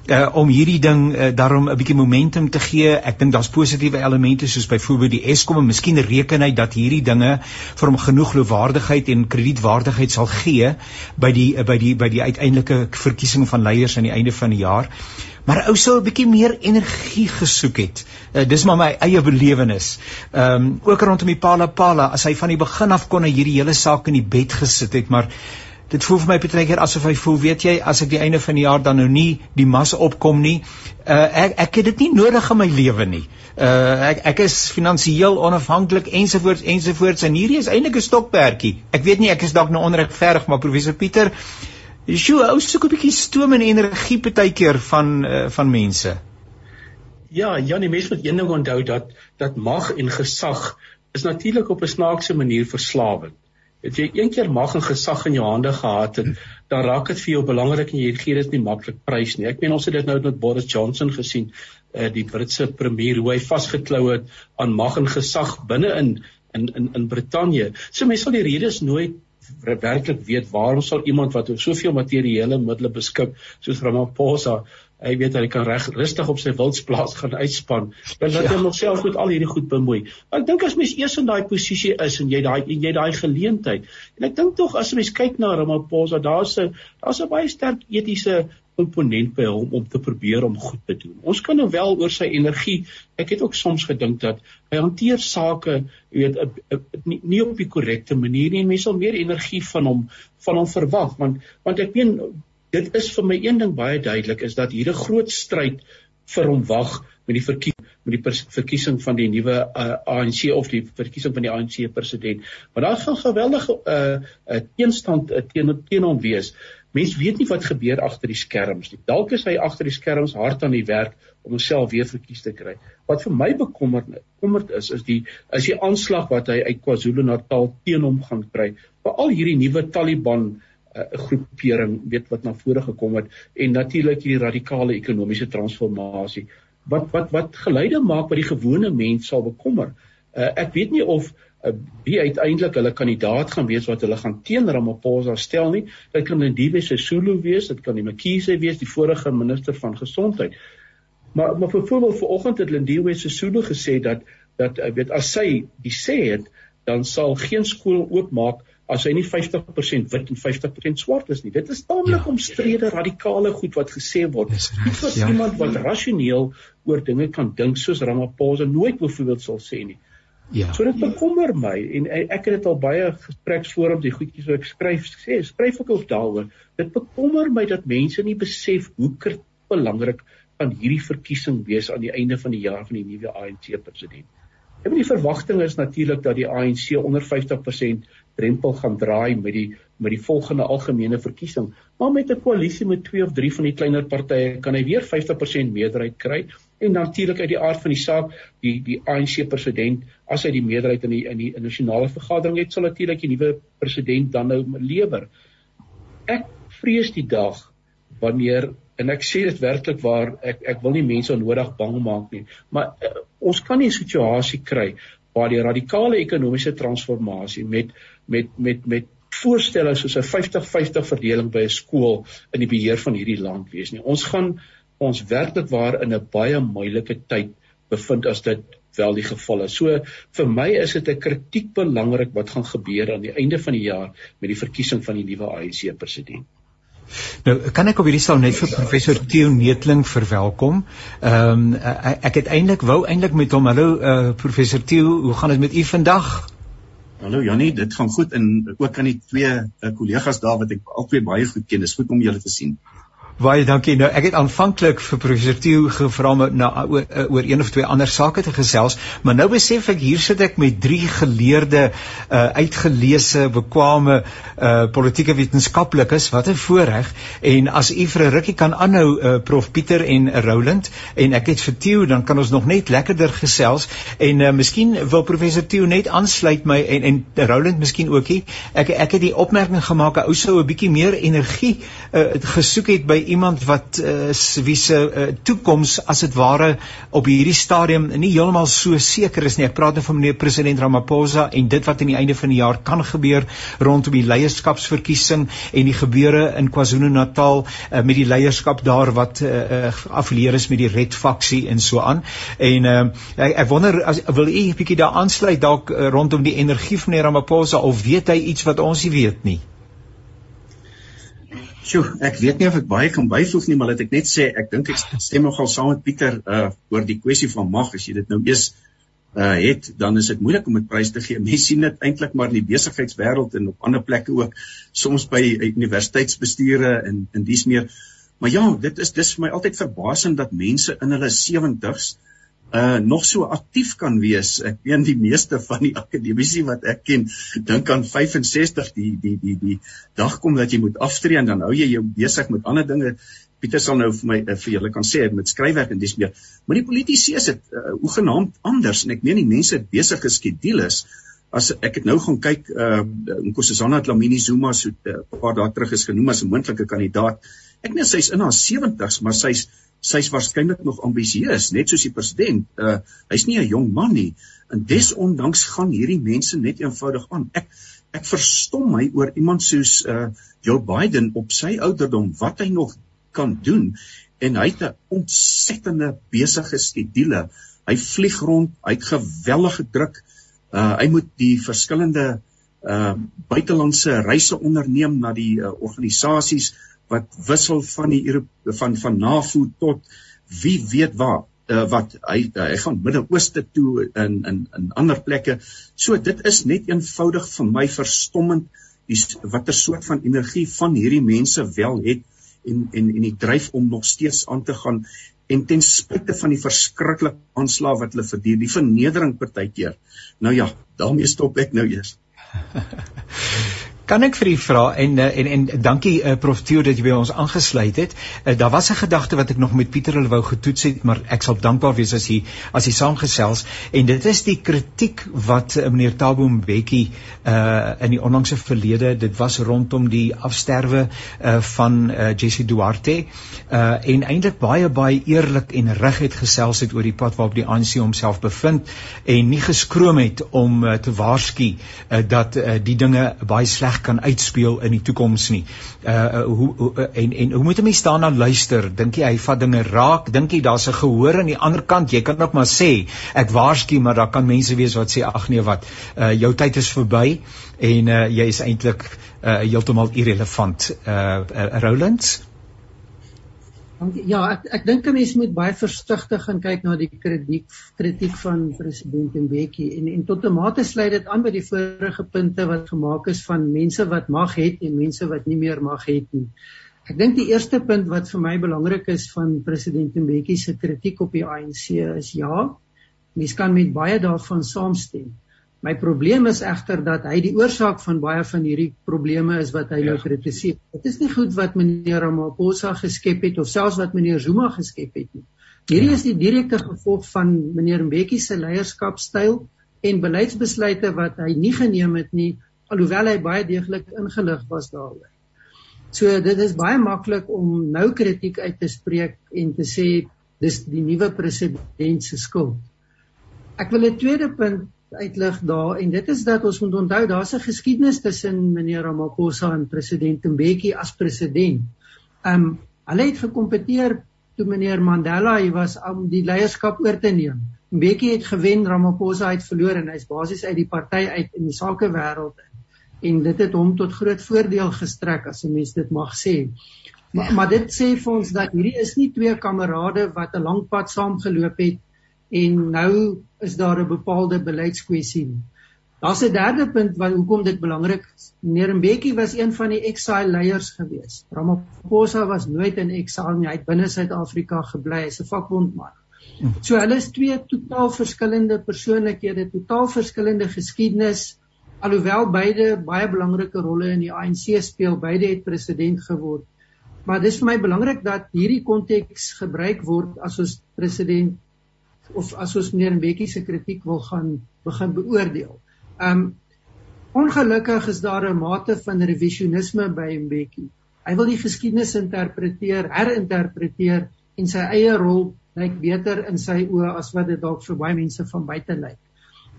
uh, om hierdie ding uh, daarom 'n bietjie momentum te gee. Ek dink daar's positiewe elemente soos byvoorbeeld die Eskom en miskien reken hy dat hierdie dinge vir hom genoeg geloofwaardigheid en kredietwaardigheid sal gee by die uh, by die by die uiteindelike verkiesing van leiers aan die einde van die jaar maar ou sou 'n bietjie meer energie gesoek het. Uh, dis maar my eie belewenis. Ehm um, ook rondom die Pala Pala as hy van die begin af kon hy hierdie hele saak in die bed gesit het, maar dit voel vir my baie keer asof hy voel, weet jy, as ek die einde van die jaar dan nou nie die mas opkom nie, uh, ek ek het dit nie nodig in my lewe nie. Uh ek ek is finansiëel onafhanklik ensovoorts ensovoorts en hierdie is eintlik 'n stokperdjie. Ek weet nie ek is dalk nou onregverdig maar professor Pieter Sjoe, ou soek 'n bietjie stoom en energie partykeer van uh, van mense. Ja, Janie, mense moet een ding onthou dat dat mag en gesag is natuurlik op 'n snaakse manier verslawend. Het jy een keer mag en gesag in jou hande gehad het, dan raak dit vir jou belangrik en jy gee dit nie maklik prys nie. Ek meen ons het dit nou met Boris Johnson gesien uh, die Britse premier hoe hy vasgeklou het aan mag en gesag binne in in in in Brittanje. So mense sal die redes nooit werklik weet waarom sal iemand wat soveel materiële middele beskik soos Ramaphosa hy weet hy kan reg rustig op sy wildsplaas gaan uitspan dan laat ja. hy homself met al hierdie goed bemoei. Maar ek dink as mens eers in daai posisie is en jy daai jy daai geleentheid en ek dink tog as mens kyk na Ramaphosa daar's 'n daar's 'n baie sterk etiese komponent by hom om te probeer om goed te doen. Ons kan nou wel oor sy energie. Ek het ook soms gedink dat hy hanteer sake, jy weet, nie, nie op die korrekte manier nie. Mense sal meer energie van hom van hom verwag want want ek meen dit is vir my een ding baie duidelik is dat hier 'n groot stryd vir hom wag met die verkiesing met die verkiesing van die nuwe uh, ANC of die verkiesing van die ANC president. Maar daar gaan geweldige uh, uh, teenstand uh, teen teen hom wees. Mense weet nie wat gebeur agter die skerms nie. Dalk is hy agter die skerms hard aan die werk om homself weer verkies te kry. Wat vir my bekommerd bekommerd is is die is die aanslag wat hy uit KwaZulu-Natal teen hom gaan kry. Veral hierdie nuwe Taliban uh, 'n uh, groepering weet wat na vore gekom het en natuurlik hierdie radikale ekonomiese transformasie wat wat wat geluide maak wat die gewone mens sal bekommer. Uh, ek weet nie of uh, wie uiteindelik hulle kandidaat gaan wees wat hulle gaan teen Ramaphosa stel nie. Dit kan Lindiwe Sisulu wees, dit kan die Mkhize wees, die vorige minister van gesondheid. Maar maar vir voorbeeld vanoggend het Lindiwe Sisulu gesê dat dat uh, weet as sy die sê het dan sal geen skool oopmaak as hy nie 50% wit en 50% swart is nie. Dit is taamlik ja. omstrede radikale goed wat gesê word. Dit is ja. iemand wat rasioneel oor dinge kan dink soos Ramaphosa nooit byvoorbeeld sal sê nie. Ja. So dit bekommer my en ek het dit al baie gespreksforums, die goedjies wat ek skryf, sê, skryf ek ook daaroor. Dit bekommer my dat mense nie besef hoe belangrik van hierdie verkiesing wees aan die einde van die jaar van die nuwe ANC president. En die verwagting is natuurlik dat die ANC onder 50% drempel gaan draai met die met die volgende algemene verkiesing. Maar met 'n koalisie met twee of drie van die kleiner partye kan hy weer 50% meerderheid kry en natuurlik uit die aard van die saak die die ANC president as hy die meerderheid in die in die nasionale vergadering het sal natuurlik die nuwe president dan nou lewer. Ek vrees die dag wanneer en ek sê dit werklik waar ek ek wil nie mense onnodig bang maak nie maar uh, ons kan nie 'n situasie kry waar die radikale ekonomiese transformasie met met met met voorstelle soos 'n 50-50 verdeling by 'n skool in die beheer van hierdie land wees nie. Ons gaan ons werklik waar in 'n baie moeilike tyd bevind as dit wel die geval is. So vir my is dit 'n kritiek belangrik wat gaan gebeur aan die einde van die jaar met die verkiesing van die nuwe ANC president. Nou kan ek op hierdie sal net vir professor Theo Netling verwelkom. Ehm um, ek het eintlik wou eintlik met hom hallo uh, professor Theo, hoe gaan dit met u vandag? Hallo Jannie, dit gaan goed en ook aan die twee uh, kollegas daar wat ek albei baie goed ken. Dit is goed om julle te sien. Baie dankie. Nou ek het aanvanklik vir professor Theo gevra om na oor, oor een of twee ander sake te gesels, maar nou besef ek hier sit ek met drie geleerde uh uitgeleese, bekwame uh politieke wetenskaplikes. Wat 'n voorreg. En as u vir 'n rukkie kan aanhou uh prof Pieter en Roland en ek het vir Theo dan kan ons nog net lekkerder gesels en uh miskien wil professor Theo net aansluit my en en Roland miskien ookie. Ek ek het die opmerking gemaak 'n ou sou 'n bietjie meer energie uh gesoek het by iemand wat uh, wie se uh, toekoms as dit ware op hierdie stadium nie heeltemal so seker is nie. Ek praat nou van meneer president Ramaphosa en dit wat aan die einde van die jaar kan gebeur rondom die leierskapsverkiesing en die gebeure in KwaZulu-Natal uh, met die leierskap daar wat uh, uh, afleer is met die Red faksie en so aan. En uh, ek, ek wonder as wil u 'n bietjie daar aansluit dalk uh, rondom die energie van meneer Ramaphosa of weet hy iets wat ons nie weet nie? Sjoe, ek weet nie of ek baie kan byvoeg nie, maar laat ek net sê ek dink ek stem nogal saam met Pieter uh oor die kwessie van mag. As jy dit nou eers uh het, dan is dit moeilik om dit prys te gee. Mense sien dit eintlik maar in die besigheidswêreld en op ander plekke ook, soms by universiteitsbestuure en in dies meer. Maar ja, dit is dis vir my altyd verbasend dat mense in hulle 70's uh nog so aktief kan wees. Ek weet die meeste van die akademici wat ek ken, dink aan 65 die die die die dag kom dat jy moet aftree en dan hou jy jou besig met ander dinge. Pieter sal nou vir my uh, vir julle kan sê met skryfwerk en dis meer. Maar die politici is dit uh, hoegenaamd anders en ek meen die mense het besige skedules. As ek het nou gaan kyk uh Nkosazana Dlamini Zuma so 'n uh, paar dae terug is genoem as 'n moontlike kandidaat. Ek net sy's in haar 70's, maar sy's sy's waarskynlik nog ambisieus, net soos die president. Uh hy's nie 'n jong man nie. En desondanks gaan hierdie mense net eenvoudig aan. Ek ek verstom my oor iemand soos uh Joe Biden op sy ouderdom wat hy nog kan doen en hy het 'n ontsettende besige skedule. Hy vlieg rond, hy het geweldige druk. Uh hy moet die verskillende uh buitelandse reise onderneem na die uh, organisasies wat wissel van die van van NAVO tot wie weet waar uh, wat hy uh, hy gaan Midde-Ooste toe in in in ander plekke. So dit is net eenvoudig vir my verstommend die watter soort van energie van hierdie mense wel het en en en die dryf om nog steeds aan te gaan en ten spyte van die verskriklike aanslag wat hulle verduur, die vernedering partykeer. Nou ja, daarmee stop ek nou eers. Kan ek vir u vra en eh, en en dankie uh, Prof Theo dat jy by ons aangesluit het. Uh, daar was 'n gedagte wat ek nog met Pieter hulle wou getoets het, maar ek sal dankbaar wees as hy as hy saamgesels en dit is die kritiek wat uh, meneer Thabo Mbeki uh in die onlangse verlede, dit was rondom die afsterwe uh van uh Jesse Duarte uh en eintlik baie baie eerlik en reg het gesels het oor die pad waarop die ANC homself bevind en nie geskroom het om uh, te waarsku uh, dat uh, die dinge baie sleg kan uitspeel in die toekoms nie. Uh, uh hoe, hoe uh, en en hoe moet 'n mens daarna luister? Dink jy hy vat dinge raak? Dink jy daar's 'n gehoor aan die ander kant? Jy kan ook maar sê ek waarsku, maar daar kan mense wees wat sê ag nee wat, uh jou tyd is verby en uh jy is eintlik uh heeltemal irrelevant. Uh, uh Rolands Ja, ek ek dink 'n mens moet baie versigtig gaan kyk na die kritiek kritiek van president Mbeki en en tot 'n mate sluit dit aan by die vorige punte wat gemaak is van mense wat mag het en mense wat nie meer mag het nie. Ek dink die eerste punt wat vir my belangrik is van president Mbeki se kritiek op die ANC is ja, mens kan met baie daarvan saamstem. My probleem is egter dat hy die oorsaak van baie van hierdie probleme is wat hy ja. nou kritiseer. Dit is nie goed wat meneer Ramaphosa geskep het of selfs wat meneer Zuma geskep het nie. Hierdie ja. is die direkte gevolg van meneer Mbeki se leierskapstyl en beleidsbesluite wat hy nie geneem het nie alhoewel hy baie deeglik ingelig was daaroor. So dit is baie maklik om nou kritiek uit te spreek en te sê dis die nuwe president se skuld. Ek wil 'n tweede punt uitlig daar en dit is dat ons moet onthou daar's 'n geskiedenis tussen meneer Ramaphosa en president Mbeki as president. Um hulle het gekompeteer toe meneer Mandela hy was om die leierskap oor te neem. Mbeki het gewen, Ramaphosa het verloor en hy's basies uit die party uit in die sakewêreld en dit het hom tot groot voordeel gestrek as 'n mens dit mag sê. Maar maar dit sê vir ons dat hierdie is nie twee kamerade wat 'n lang pad saam geloop het en nou is daar 'n bepaalde beleidskwessie. Daar's 'n derde punt wat hoekom dit belangrik is. Meneer Mbeki was een van die exile leiers gewees. Ramaphosa was nooit in exile nie, hy het binne Suid-Afrika gebly as 'n vakbondman. So hulle is twee totaal verskillende persoonlikhede, totaal verskillende geskiedenis. Alhoewel beide baie belangrike rolle in die ANC speel, beide het president geword. Maar dis vir my belangrik dat hierdie konteks gebruik word as ons president of as ons meneer Mbeki se kritiek wil gaan begin beoordeel. Um ongelukkig is daar 'n mate van revisionisme by Mbeki. Hy wil die geskiedenis interpreteer, herinterpreteer en sy eie rol lyk beter in sy oë as wat dit dalk vir baie mense van buite lyk.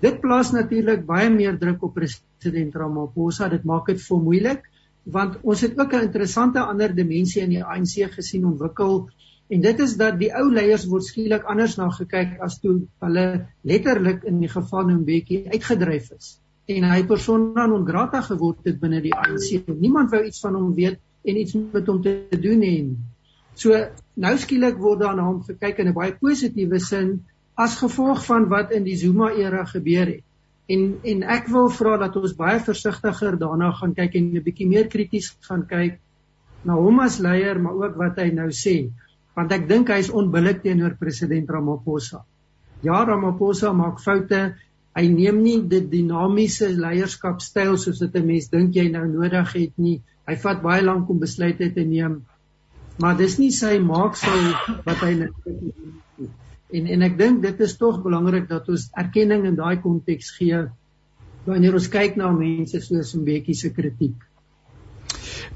Dit plaas natuurlik baie meer druk op president Ramaphosa. Dit maak dit vir moeilik want ons het ook 'n interessante ander dimensie in die ANC gesien ontwikkel En dit is dat die ou leiers word skielik anders na gekyk as toe hulle letterlik in die geval van Mbeki uitgedryf is en hy persona non grata geword het binne die ANC. Niemand wou iets van hom weet en iets met hom te doen hê. So nou skielik word daar na hom gekyk in 'n baie positiewe sin as gevolg van wat in die Zuma era gebeur het. En en ek wil vra dat ons baie versigtiger daarna gaan kyk en 'n bietjie meer krities gaan kyk na hom as leier, maar ook wat hy nou sê want ek dink hy is onbillik teenoor president Ramaphosa. Ja, Ramaphosa maak foute. Hy neem nie die dinamiese leierskapstyl soos dit 'n mens dink jy nou nodig het nie. Hy vat baie lank om besluite te neem. Maar dis nie sy maaksel wat hy nou en en ek dink dit is tog belangrik dat ons erkenning in daai konteks gee wanneer ons kyk na mense soos Mbeki se kritiek.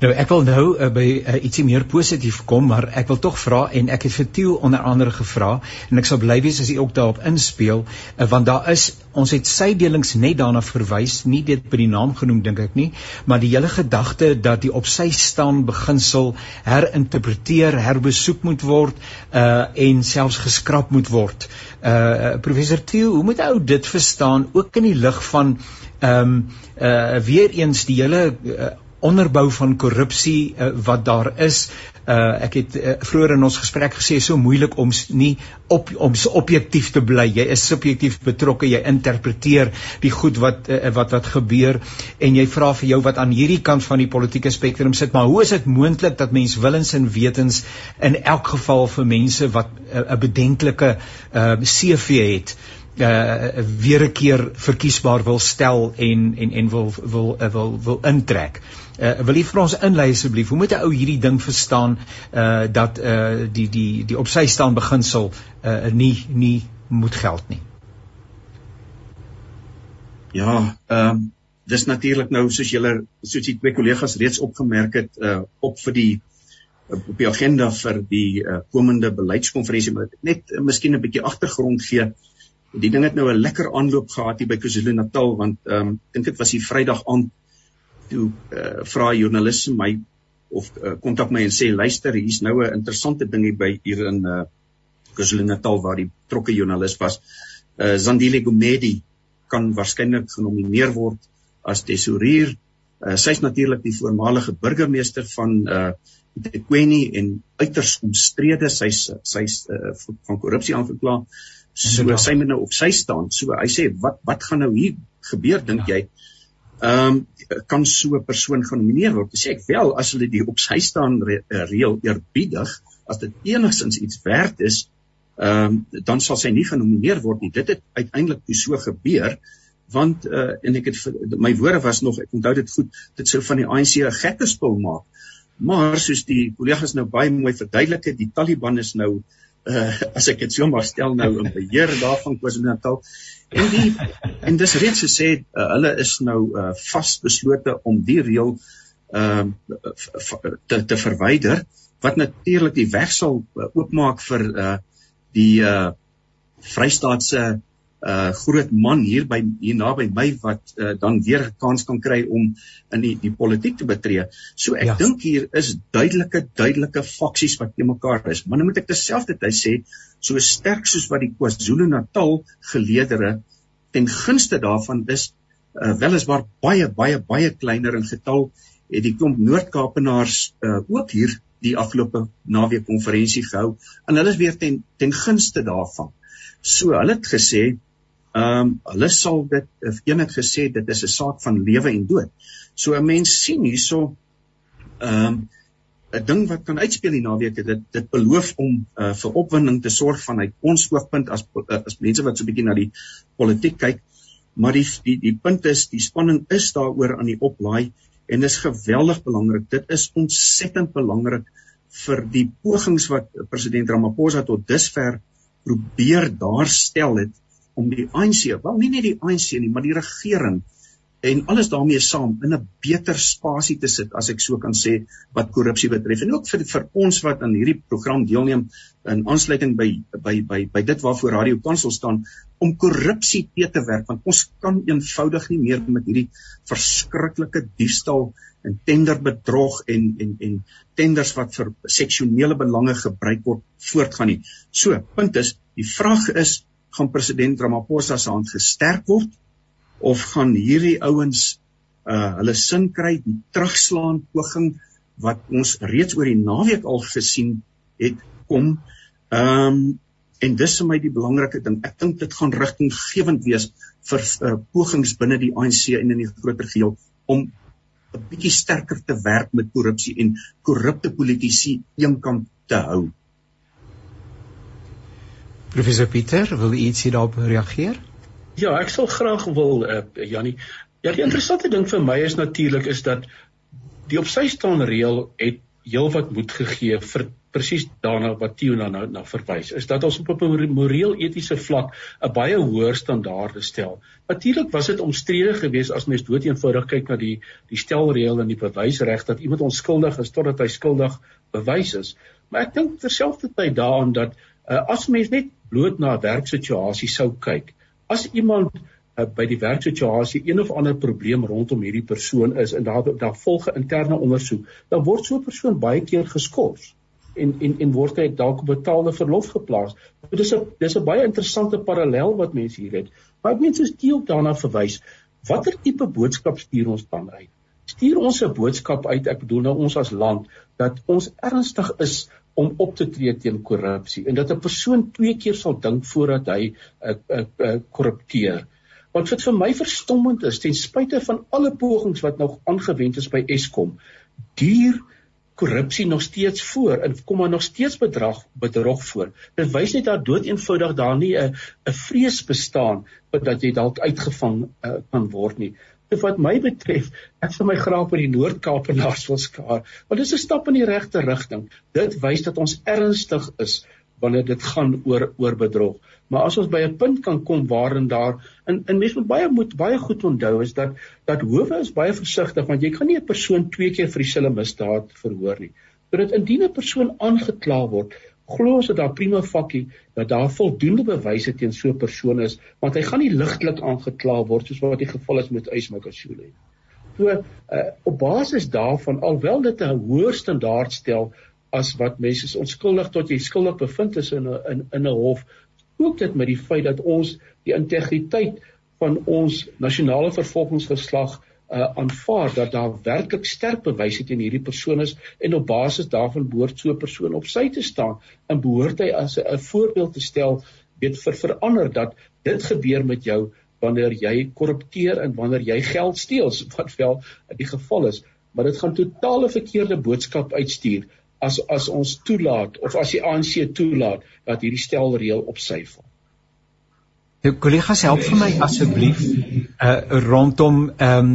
Nou ek wil nou uh, by uh, ietsie meer positief kom, maar ek wil tog vra en ek het vir Tieu onder andere gevra en ek sal bly wees as hy ook daarop inspel, uh, want daar is ons het sy delings net daarna verwys, nie dit by die naam genoem dink ek nie, maar die hele gedagte dat die op sy staan beginsel herinterpreteer, herbesoek moet word uh en selfs geskraap moet word. Uh professor Tieu, hoe moet ou dit verstaan ook in die lig van ehm um, uh weer eens die hele uh, onderbou van korrupsie uh, wat daar is. Uh, ek het uh, vroeër in ons gesprek gesê so moeilik om nie op om objektief te bly. Jy is subjektief betrokke. Jy interpreteer die goed wat uh, wat wat gebeur en jy vra vir jou wat aan hierdie kant van die politieke spektrum sit, maar hoe is dit moontlik dat mens willens en wetens in elk geval vir mense wat 'n uh, bedenklike uh, CV het uh weer 'n keer verkiesbaar wil stel en en en wil wil wil wil, wil intrek. Uh, wil jy vir ons inlei asseblief? Hoe moet 'n ou hierdie ding verstaan uh dat uh die die die op sy staan beginsel uh nie nie moet geld nie? Ja, ehm um, dis natuurlik nou soos julle soos die twee kollegas reeds opgemerk het uh op vir die op die agenda vir die uh, komende beleidskonferensie maar net uh, miskien 'n bietjie agtergrond gee. Die ding het nou 'n lekker aanloop gehad hier by KwaZulu-Natal want ehm um, dink dit was die Vrydag aand toe uh, vra 'n joernalis my of uh, kontak my en sê luister hier's nou 'n interessante ding hier by hier in uh, KwaZulu-Natal waar die trokke joernalis was. Uh, Zandile Gumedi kan waarskynlik genomineer word as tesourier. Uh, Sy's natuurlik die voormalige burgemeester van uh Ekwini en uiters omstrede sy's sy's uh, van korrupsie aangekla. So sy moet nou op sy staan. So hy sê wat wat gaan nou hier gebeur dink ja. jy? ehm um, kan so 'n persoon genomineer word. Sê ek wel as hulle die op sy staan re eh, reël eerbiedig, as dit enigstens iets werd is, ehm um, dan sal sy nie genomineer word nie. Dit het uiteindelik toe so gebeur want uh, en ek het my woorde was nog ek onthou dit goed dit sou van die ANC 'n gekke spul maak maar soos die kollegas nou baie mooi verduidelik het die Taliban is nou uh, as ek dit so maar stel nou in beheer daarvan KwaZulu-Natal. En die en dis reeds gesê uh, hulle is nou uh, vasbeslote om die reël ehm uh, te te verwyder wat natuurlik die weg sal uh, oopmaak vir uh, die uh, Vrystaatse uh groot man hier by hier naby my wat uh, dan weer 'n kans kan kry om in die die politiek te betree. So ek ja. dink hier is duidelike duidelike faksies wat te mekaar is. Maar nou moet ek terselfdertyd sê so sterk soos wat die KwaZulu-Natal geleedere ten gunste daarvan is uh, weliswaar baie baie baie kleiner in getal het die klomp Noord-Kaapenaars uh, ook hier die afgelope naweek konferensie gehou en hulle is weer ten ten gunste daarvan. So hulle het gesê Ehm um, hulle sal dit een het gesê dit is 'n saak van lewe en dood. So 'n mens sien hierso ehm um, 'n ding wat kan uitspeel hier naweek dit dit beloof om uh, vir opwinding te sorg vanuit ons oogpunt as uh, as mense wat so 'n bietjie na die politiek kyk. Maar die die die punt is die spanning is daaroor aan die oplaai en dis geweldig belangrik. Dit is ontsettend belangrik vir die pogings wat president Ramaphosa tot dusver probeer daarstel het om die ANC, wel nie net die ANC nie, maar die regering en alles daarmee saam in 'n beter spasie te sit as ek so kan sê wat korrupsie betref en ook vir vir ons wat aan hierdie program deelneem in aansluiting by by by by dit waarvoor Radio Kansel staan om korrupsie te te werk want ons kan eenvoudig nie meer met hierdie verskriklike diefstal en tenderbedrog en en en tenders wat vir seksuele belange gebruik word voortgaan nie. So, punt is, die vraag is gaan president Ramaphosa se hand gesterk word of gaan hierdie ouens uh hulle sin kry die terugslaan poging wat ons reeds oor die naweek al gesien het kom. Ehm um, en dis vir my die belangrike ding. Ek dink dit gaan rigtinggewend wees vir uh, pogings binne die ANC en in die groter geheel om 'n bietjie sterker te werk met korrupsie en korrupte politici eenkant te hou Professor Pieter, wil u iets hierop reageer? Ja, ek sal graag wil uh, Jannie. Ja, die interessante ding vir my is natuurlik is dat die op sy staan reël het heelwat moed gegee vir presies daarna wat Theo nou nou verwys is dat ons op 'n moreel etiese vlak 'n baie hoër standaarde stel. Natuurlik was dit omstrede geweest as mens dood eenvoudig kyk na die die stelreël en die bewysreg dat iemand onskuldig is totdat hy skuldig bewys is. Maar ek dink terselfdertyd daaraan dat uh, as mens net bloot na 'n werksituasie sou kyk, as iemand uh, by die werksituasie een of ander probleem rondom hierdie persoon is en daar daar volg 'n interne ondersoek, dan word so 'n persoon baie keer geskort en en en word hy dalk op betaalde verlof geplaas. So dis 'n dis 'n baie interessante parallel wat mense hier het. Maar ek meen soos Tieu daarna verwys, watter tipe boodskap stuur ons dan uit? Stuur ons 'n boodskap uit, ek bedoel nou ons as land, dat ons ernstig is om op te tree teen korrupsie en dat 'n persoon twee keer sal dink voordat hy 'n uh, 'n uh, uh, korrupteer. Wat vir my verstommend is, ten spyte van alle pogings wat nog aangewend is by Eskom, duur korrupsie nog steeds voor en kom maar nog steeds bedrag bedrog voor. Dit wys net dat dood eenvoudig daar nie 'n 'n vrees bestaan dat jy dalk uitgevang uh, kan word nie. So wat my betref, ek sal my graag by die Noord-Kaapenaars wil skaar, want dit is 'n stap in die regte rigting. Dit wys dat ons ernstig is wanneer dit gaan oor oor bedrog. Maar as ons by 'n punt kan kom waarin daar in in mense moet baie moet baie goed onthou is dat dat howe is baie versigtig want jy kan nie 'n persoon twee keer vir dieselfde misdaad verhoor nie. Sodat indien 'n persoon aangekla word, glo ons dat daar prima facie dat daar voldoende bewyse teen so 'n persoon is want hy gaan nie ligtelik aangekla word soos wat die geval is met Ysmakashule nie. So uh, op basis daarvan alwel dit 'n hoër standaard stel as wat mense onskuldig tot jy skuldig bevind is in 'n in in 'n hof ook dit met die feit dat ons die integriteit van ons nasionale vervolgingsgeslag uh aanvaar dat daar werklik sterk bewyse teen hierdie persoon is en op basis daarvan behoort so 'n persoon op sy te staan en behoort hy as 'n voorbeeld te stel weet vir verander dat dit gebeur met jou wanneer jy korrupteer en wanneer jy geld steel wat wel die geval is maar dit gaan totale verkeerde boodskap uitstuur as as ons toelaat of as die ANC toelaat dat hierdie stelreël op sy val. Jou kollegas help vir my asseblief? Uh rondom ehm um,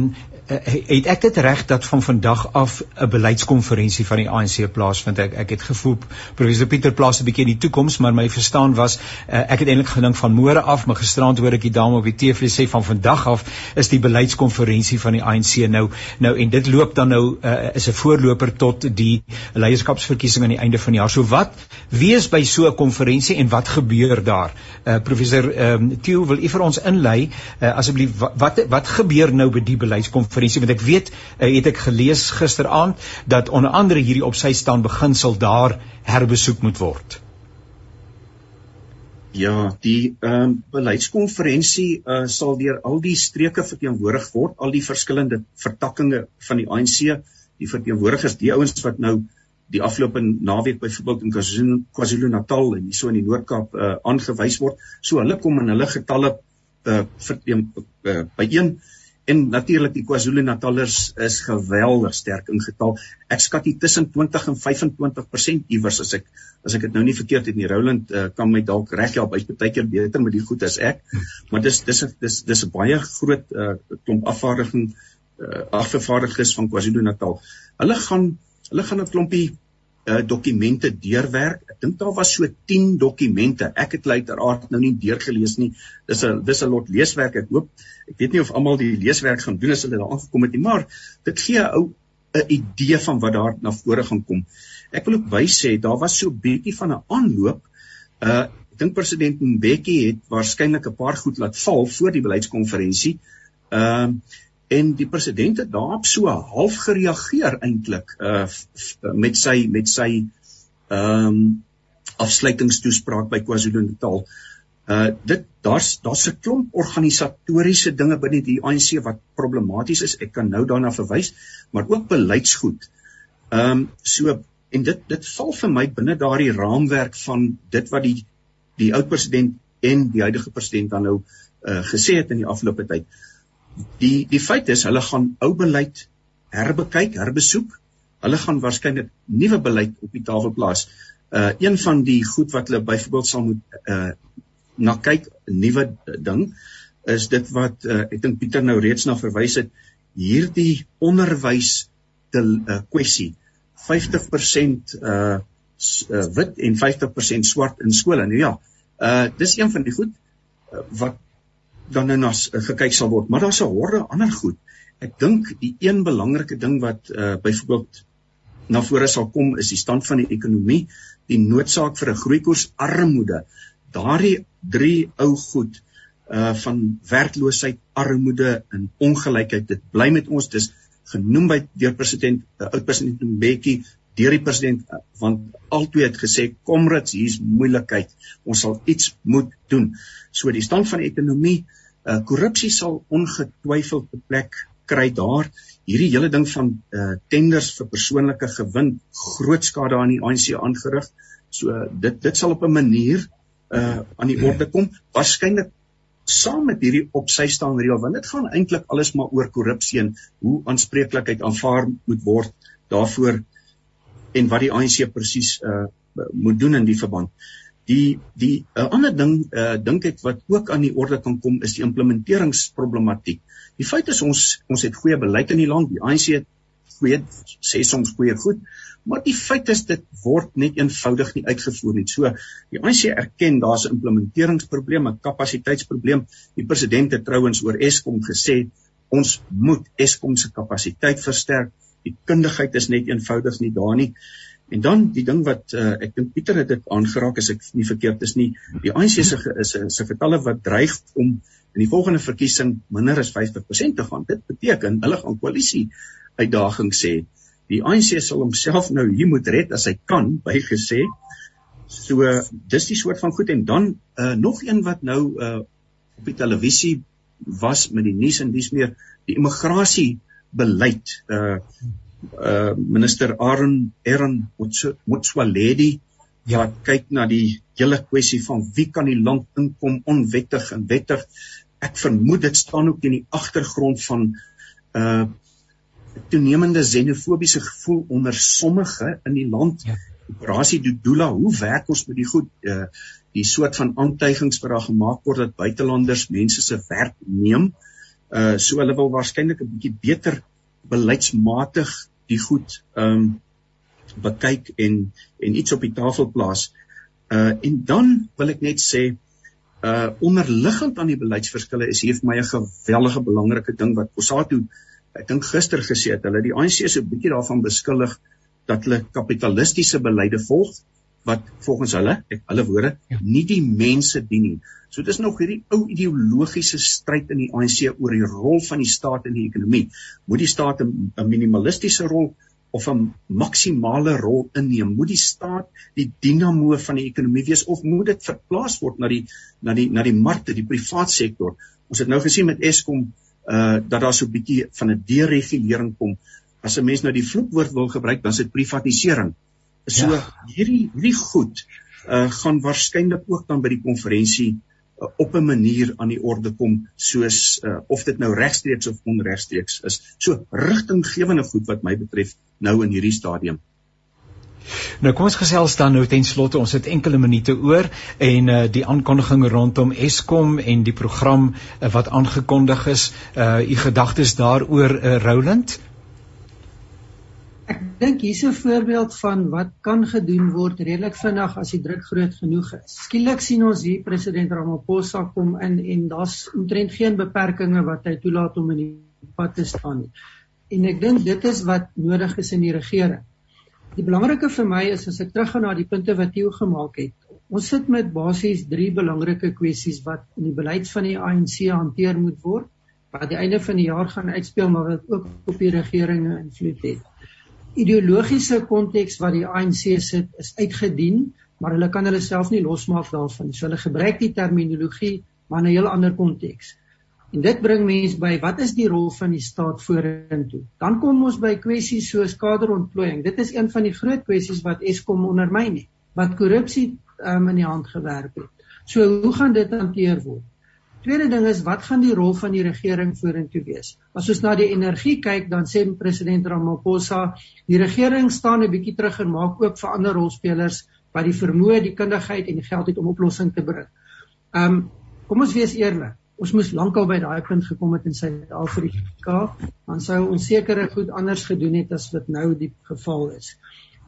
het ek dit reg dat van vandag af 'n beleidskonferensie van die ANC plaasvind? Ek ek het gevoel professor Pieter plaas 'n bietjie in die toekoms maar my verstaan was uh, ek het eintlik gedink van môre af maar gisterand hoor ek die dame op die TV sê van vandag af is die beleidskonferensie van die ANC nou nou en dit loop dan nou uh, is 'n voorloper tot die leierskapsverkiesing aan die einde van die jaar. So wat wie is by so 'n konferensie en wat gebeur daar? Uh, professor um, Theo wil u vir ons inlei uh, asseblief wat, wat wat gebeur nou by die beleidskonferensie konferensie want ek weet uh, het ek gelees gisteraand dat onder andere hierdie op sy staan beginsel daar herbesoek moet word. Ja, die ehm um, beleidskonferensie uh, sal deur al die streke verteenwoordig word, al die verskillende vertakkings van die ANC, die verteenwoordigers, die ouens wat nou die afgelope naweek byvoorbeeld in KwaZulu-Natal en hierso in die Noord-Kaap uh, aangewys word. So hulle kom in hulle getalle uh, verteen uh, byeen En natuurlik die KwaZulu-Natalers is geweldig sterk in getal. Ek skat hier tussen 20 en 25% iewers as ek as ek dit nou nie verkeerd het nie. Roland uh, kan my dalk reghelp. Hy's baie keer beter met die goed as ek. Maar dis dis dis dis 'n baie groot uh, klomp afvaardiging uh, afgevaardigdes van KwaZulu-Natal. Hulle gaan hulle gaan 'n klompie uh, dokumente deurwerk. Ek dink daar was so 10 dokumente. Ek het uiteraard nou nie deurgelees nie. Dis 'n dis 'n lot leeswerk. Ek hoop ek weet nie of almal die leeswerk gaan doen as hulle daar aangekom het nie, maar dit gee 'n ou 'n idee van wat daar na vore gaan kom. Ek wil ook wys sê daar was so 'n bietjie van 'n aanloop. Uh ek dink president Mbeki het waarskynlik 'n paar goed laat val voor die beleidskonferensie. Ehm uh, en die president het daarop so half gereageer eintlik uh met sy met sy ehm um, afsluitingstoespraak by KwaZulu-Natal. Uh dit daar's daar's 'n klomp organisatoriese dinge binne die ANC wat problematies is. Ek kan nou daarna verwys, maar ook beleidsgoed. Ehm um, so en dit dit val vir my binne daardie raamwerk van dit wat die die oud president en die huidige president dan nou uh gesê het in die afgelope tyd. Uh Die die feit is hulle gaan ou beleid herbekyk, herbesoek. Hulle gaan waarskynlik nuwe beleid op die tafel plaas. Uh een van die goed wat hulle byvoorbeeld sal moet uh na kyk, 'n nuwe ding is dit wat uh, ek dink Pieter nou reeds na verwys het, hierdie onderwys te uh, kwessie 50% uh, uh wit en 50% swart in skole. Nou ja, uh dis een van die goed uh, wat dan nou na uh, gekyk sal word, maar daar's 'n horde ander goed. Ek dink die een belangrike ding wat uh byvoorbeeld na vore sal kom is die stand van die ekonomie, die noodsaak vir 'n groeikoers armoede. Daardie drie ou goed uh van werkloosheid, armoede en ongelykheid, dit bly met ons. Dis genoem by deur president uh, oud president Mbeki deur die president uh, want albei het gesê komrades hier's moeilikheid ons sal iets moet doen so die stand van die ekonomie uh, korrupsie sal ongetwyfeld 'n plek kry daar. Hierdie hele ding van uh, tenders vir persoonlike gewin groot skade aan die ANC aangerig. So uh, dit dit sal op 'n manier uh, aan die orde kom. Waarskynlik saam met hierdie op sy staan reël want dit gaan eintlik alles maar oor korrupsie en hoe aanspreeklikheid aanvaar moet word daarvoor en wat die ANC presies uh, moet doen in die verband. Die die 'n uh, ander ding uh, dink ek wat ook aan die orde kan kom is die implementeringsproblematiek. Die feit is ons ons het goeie beleid in die land. Die ANC het goeie sê soms goeie goed, maar die feit is dit word net eenvoudig nie uitgevoer nie. So die ANC erken daar's 'n implementeringsprobleem, 'n kapasiteitsprobleem. Die president het trouens oor Eskom gesê ons moet Eskom se kapasiteit versterk. Die kundigheid is net eenvoudig nie daar nie. En dan die ding wat uh, ek dink Pieter het dit aangeraak as ek nie verkeerd is nie, die ANC se is se getalle wat dreig om in die volgende verkiesing minder as 50% te gaan. Dit beteken hulle gaan koalisie uitdagings sê. Die ANC sal homself nou hier moet red as hy kan, bygesê. So dis die soort van goed en dan uh, nog een wat nou uh, op die televisie was met die nuus en dis meer die immigrasie beleid uh uh minister Aaron Aaron Motsoaledi ja kyk na die hele kwessie van wie kan die land inkom onwettig en wettig ek vermoed dit staan ook in die agtergrond van uh toenemende xenofobiese gevoel onder sommige in die land. Ja. Operasie Dudula, hoe werk ons met die goed uh die soort van aantuigings wat daar gemaak word dat buitelanders mense se werk neem. Uh so hulle wil waarskynlik 'n bietjie beter beleidsmatig die goed um bekyk en en iets op die tafel plaas. Uh en dan wil ek net sê uh onderliggend aan die beleidsverskille is hier vir my 'n geweldige belangrike ding wat Kossatu uh ek dink gister gesê het hulle die ANC is 'n bietjie daarvan beskuldig dat hulle kapitalistiese beleide volg wat volgens hulle, ek hulle woorde, ja. nie die mense dien nie. So dit is nog hierdie ou ideologiese stryd in die ANC oor die rol van die staat in die ekonomie. Moet die staat 'n minimalistiese rol of 'n maksimale rol inneem? Moet die staat die dinamo van die ekonomie wees of moet dit verplaas word na die na die na die markte, die privaat sektor? Ons het nou gesien met Eskom uh dat daar so 'n bietjie van 'n deregulering kom. As 'n mens nou die vloekwoord wil gebruik, dan is dit privatisering. So ja. hierdie hierdie goed uh gaan waarskynlik ook dan by die konferensie uh, op 'n manier aan die orde kom soos uh, of dit nou regstreeks of onregstreeks is. So rigtinggewende goed wat my betref nou in hierdie stadium. Nou kom ons gesels dan nou ten slotte ons het enkele minute oor en uh, die aankondiging rondom Eskom en die program uh, wat aangekondig is uh u gedagtes daaroor uh, Roland Ek dink hier's 'n voorbeeld van wat kan gedoen word redelik vinnig as die druk groot genoeg is. Skielik sien ons hier president Ramaphosa kom in en daar's omtrent geen beperkings wat hy toelaat om in die pad te staan nie. En ek dink dit is wat nodig is in die regering. Die belangrike vir my is as ek teruggaan na die punte wat Theo gemaak het. Ons sit met basies drie belangrike kwessies wat in die beleid van die ANC hanteer moet word wat aan die einde van die jaar gaan uitspeel maar wat ook op die regering invloed het. Ideologiese konteks wat die ANC sit is uitgedien, maar hulle kan hulle self nie losmaak daarvan. So hulle gebruik die terminologie maar in 'n heel ander konteks. En dit bring mense by wat is die rol van die staat vorentoe? Dan kom ons by kwessies soos kaderontplooiing. Dit is een van die groot kwessies wat Eskom ondermyn het, wat korrupsie um, in die hand gewerp het. So hoe gaan dit hanteer word? Tweede ding is wat gaan die rol van die regering vorentoe wees? As ons na die energie kyk, dan sê president Ramaphosa, die regering staan 'n bietjie terug en maak ook vir ander rolspelers wat die vermoë, die kundigheid en die geld het om oplossings te bring. Um kom ons wees eerlik ons moes lankal by daai punt gekom het in Suid-Afrika, dan sou ons sekere goed anders gedoen het as wat nou die geval is.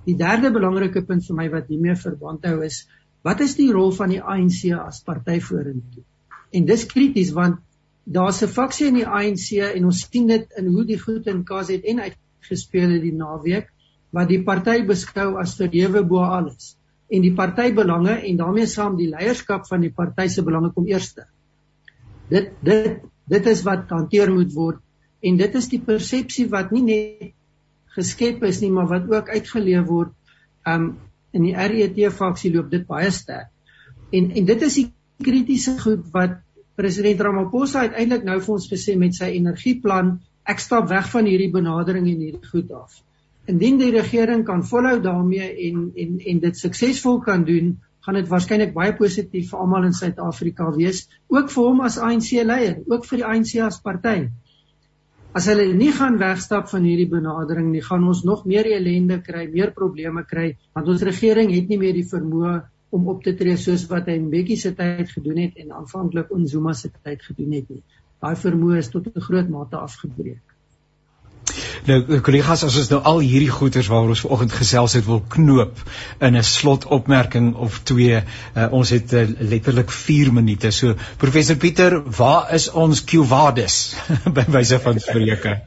Die derde belangrike punt vir my wat hiermee verband hou is, wat is die rol van die ANC as party vorentoe? En dis krities want daar's 'n faksie in die ANC en ons sien dit in hoe die goed in KZN uitgespeel het die naweek wat die party beskou as verhewe bo alles. En die partybelange en daarmee saam die leierskap van die party se belange kom eerste. Dit dit dit is wat hanteer moet word en dit is die persepsie wat nie net geskep is nie maar wat ook uitgeleef word um in die RET faksie loop dit baie sterk. En en dit is die kritiese goed wat president Ramaphosa uiteindelik nou vir ons gesê met sy energieplan ek stap weg van hierdie benadering en hierdie goed af indien die regering kan volhou daarmee en en en dit suksesvol kan doen gaan dit waarskynlik baie positief vir almal in Suid-Afrika wees, ook vir hom as ANC leier, ook vir die ANC as party. As hulle nie gaan wegstap van hierdie benadering nie, gaan ons nog meer ellende kry, meer probleme kry, want ons regering het nie meer die vermoë om op te tree soos wat hy in Bekkie se tyd gedoen het en aanvanklik in Zuma se tyd gedoen het nie. Daai vermoë is tot 'n groot mate afgebreek. Nou kollegas, as ons nou al hierdie goeters waaroor ons vanoggend gesels het wil knoop in 'n slotopmerking of twee, uh, ons het uh, letterlik 4 minute. So professor Pieter, waar is ons Q-waardes by wyse van spreuke?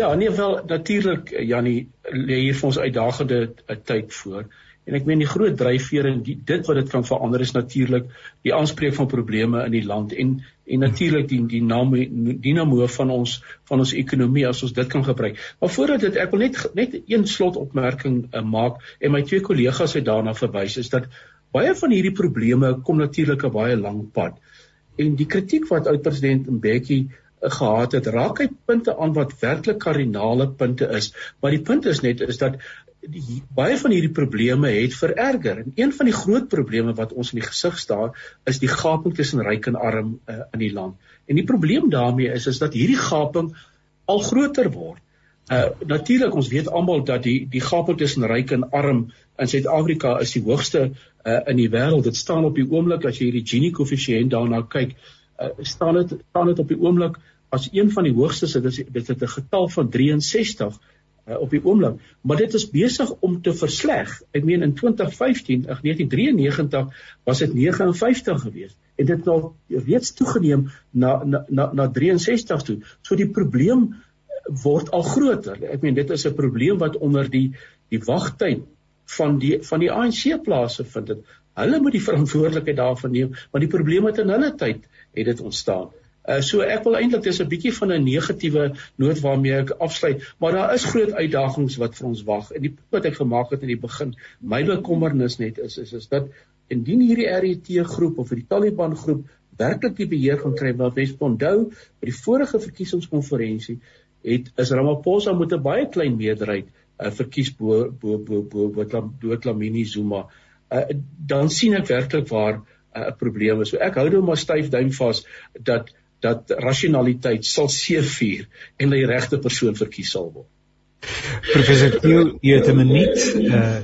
ja, nee wel natuurlik Jannie lê hier vir ons uitdagende uh, tyd voor. En ek meen die groot dryfveer en die, dit wat dit kan verander is natuurlik die aanspreek van probleme in die land en en natuurlik die dinamo van ons van ons ekonomie as ons dit kan gebruik. Maar voordat dit ek wil net net een slotopmerking uh, maak en my twee kollegas het daarna verwys is dat baie van hierdie probleme kom natuurlik 'n baie lang pad. En die kritiek wat oud president Mbeki uh, gehad het, raak hy punte aan wat werklik kardinale punte is. Maar die punt is net is dat die baie van hierdie probleme het vererger. En een van die groot probleme wat ons in die gesig staar, is die gaping tussen ryk en arm uh, in die land. En die probleem daarmee is is dat hierdie gaping al groter word. Uh natuurlik ons weet almal dat die die gaping tussen ryk en arm in Suid-Afrika is die hoogste uh in die wêreld. Dit staan op die oomblik as jy hierdie Gini koëffisiënt daarna kyk, uh staan dit staan dit op die oomblik as een van die hoogstes. Dit is dit het 'n getal van 63 uh, op die oomblik, maar dit is besig om te versleg. Ek meen in 2015, ag 1993 was dit 59 geweest en dit het nou reeds toegeneem na na na, na 63 toe. So die probleem word al groter. Ek meen dit is 'n probleem wat onder die die wagtyd van die van die ANC plase vind dit. Hulle moet die verantwoordelikheid daarvan neem, want die probleme het in hulle tyd het dit ontstaan. Uh, so ek wil eintlik dis 'n bietjie van 'n negatiewe noot waarmee ek afsluit, maar daar is groot uitdagings wat vir ons wag. En die punt wat ek gemaak het in die begin, my bekommernis net is is is dat indien hierdie RET groep of die Taliban groep werklik die beheer gaan kry wat Wesp onthou by die vorige verkiesingskonferensie het is Ramaphosa met 'n baie klein meerderheid uh, verkies bo bo bo bo bo Lamini Zuma. Uh, dan sien ek werklik waar 'n uh, probleem is. So ek hou nou maar styf duim vas dat dat rasionaliteit sal seëvier en die regte persoon verkies sal word. Professor Theo, jy het 'n minuut. Uh,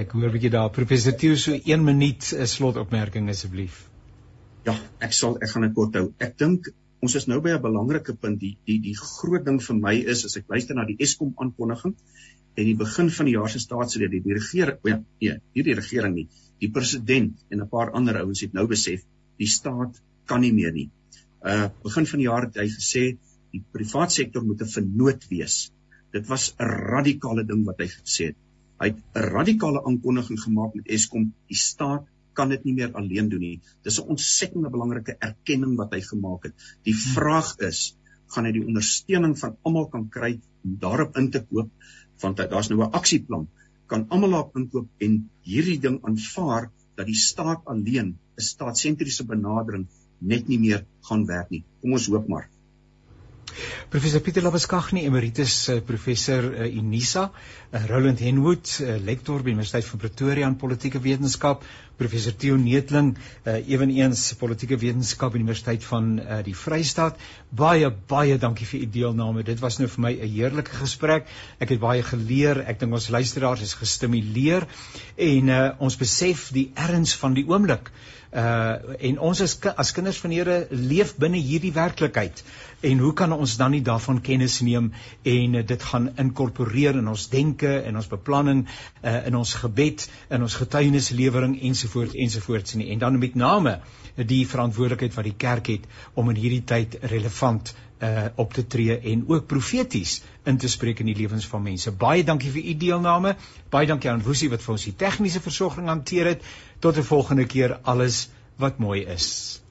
ek hoor bietjie daar. Professor Theo, so 1 minuut 'n slotopmerking asseblief. Ja, ek sal ek gaan dit kort hou. Ek dink ons is nou by 'n belangrike punt. Die die die groot ding vir my is as ek luister na die Eskom aankondiging en die begin van die jaar se staatslede, die, die regering, ja, nee, nie die regering nie, die president en 'n paar ander ouens het nou besef die staat kan nie meer nie uh begin van die jaar het hy gesê die private sektor moet 'n vennoot wees. Dit was 'n radikale ding wat hy gesê het. Hy het 'n radikale aankondiging gemaak met Eskom, die staat kan dit nie meer alleen doen nie. Dis 'n ontsettende belangrike erkenning wat hy gemaak het. Die vraag is, gaan hy die ondersteuning van almal kan kry om daarop in te koop want daar's nou 'n aksieplan. Kan almal daarop inkoop en hierdie ding aanvaar dat die staat alleen 'n staatsentriese benadering net nie meer gaan werk nie. Kom ons hoop maar. Professor Pieter Labuskaghni, emeritus uh, professor uh, Unisa, uh, Roland Henwood, uh, lektor by Universiteit van Pretoria in politieke wetenskap, professor Theo Neetling, uh, eweneens politieke wetenskap Universiteit van uh, die Vrystaat. Baie baie dankie vir u deelname. Dit was nou vir my 'n heerlike gesprek. Ek het baie geleer. Ek dink ons luisteraars is gestimuleer en uh, ons besef die erns van die oomblik. Uh en ons as as kinders van Here leef binne hierdie werklikheid. En hoe kan ons dan nie daarvan kennis neem en uh, dit gaan inkorporeer in ons denke en ons beplanning uh in ons gebed, in ons getuienislewering ensovoorts ensovoorts nie. En dan met name die verantwoordelikheid wat die kerk het om in hierdie tyd relevant uh op te tree en ook profeties in te spreek in die lewens van mense. Baie dankie vir u deelname. Baie dankie aan Woesie wat vir ons die tegniese versorging hanteer het. Tot 'n volgende keer alles wat mooi is.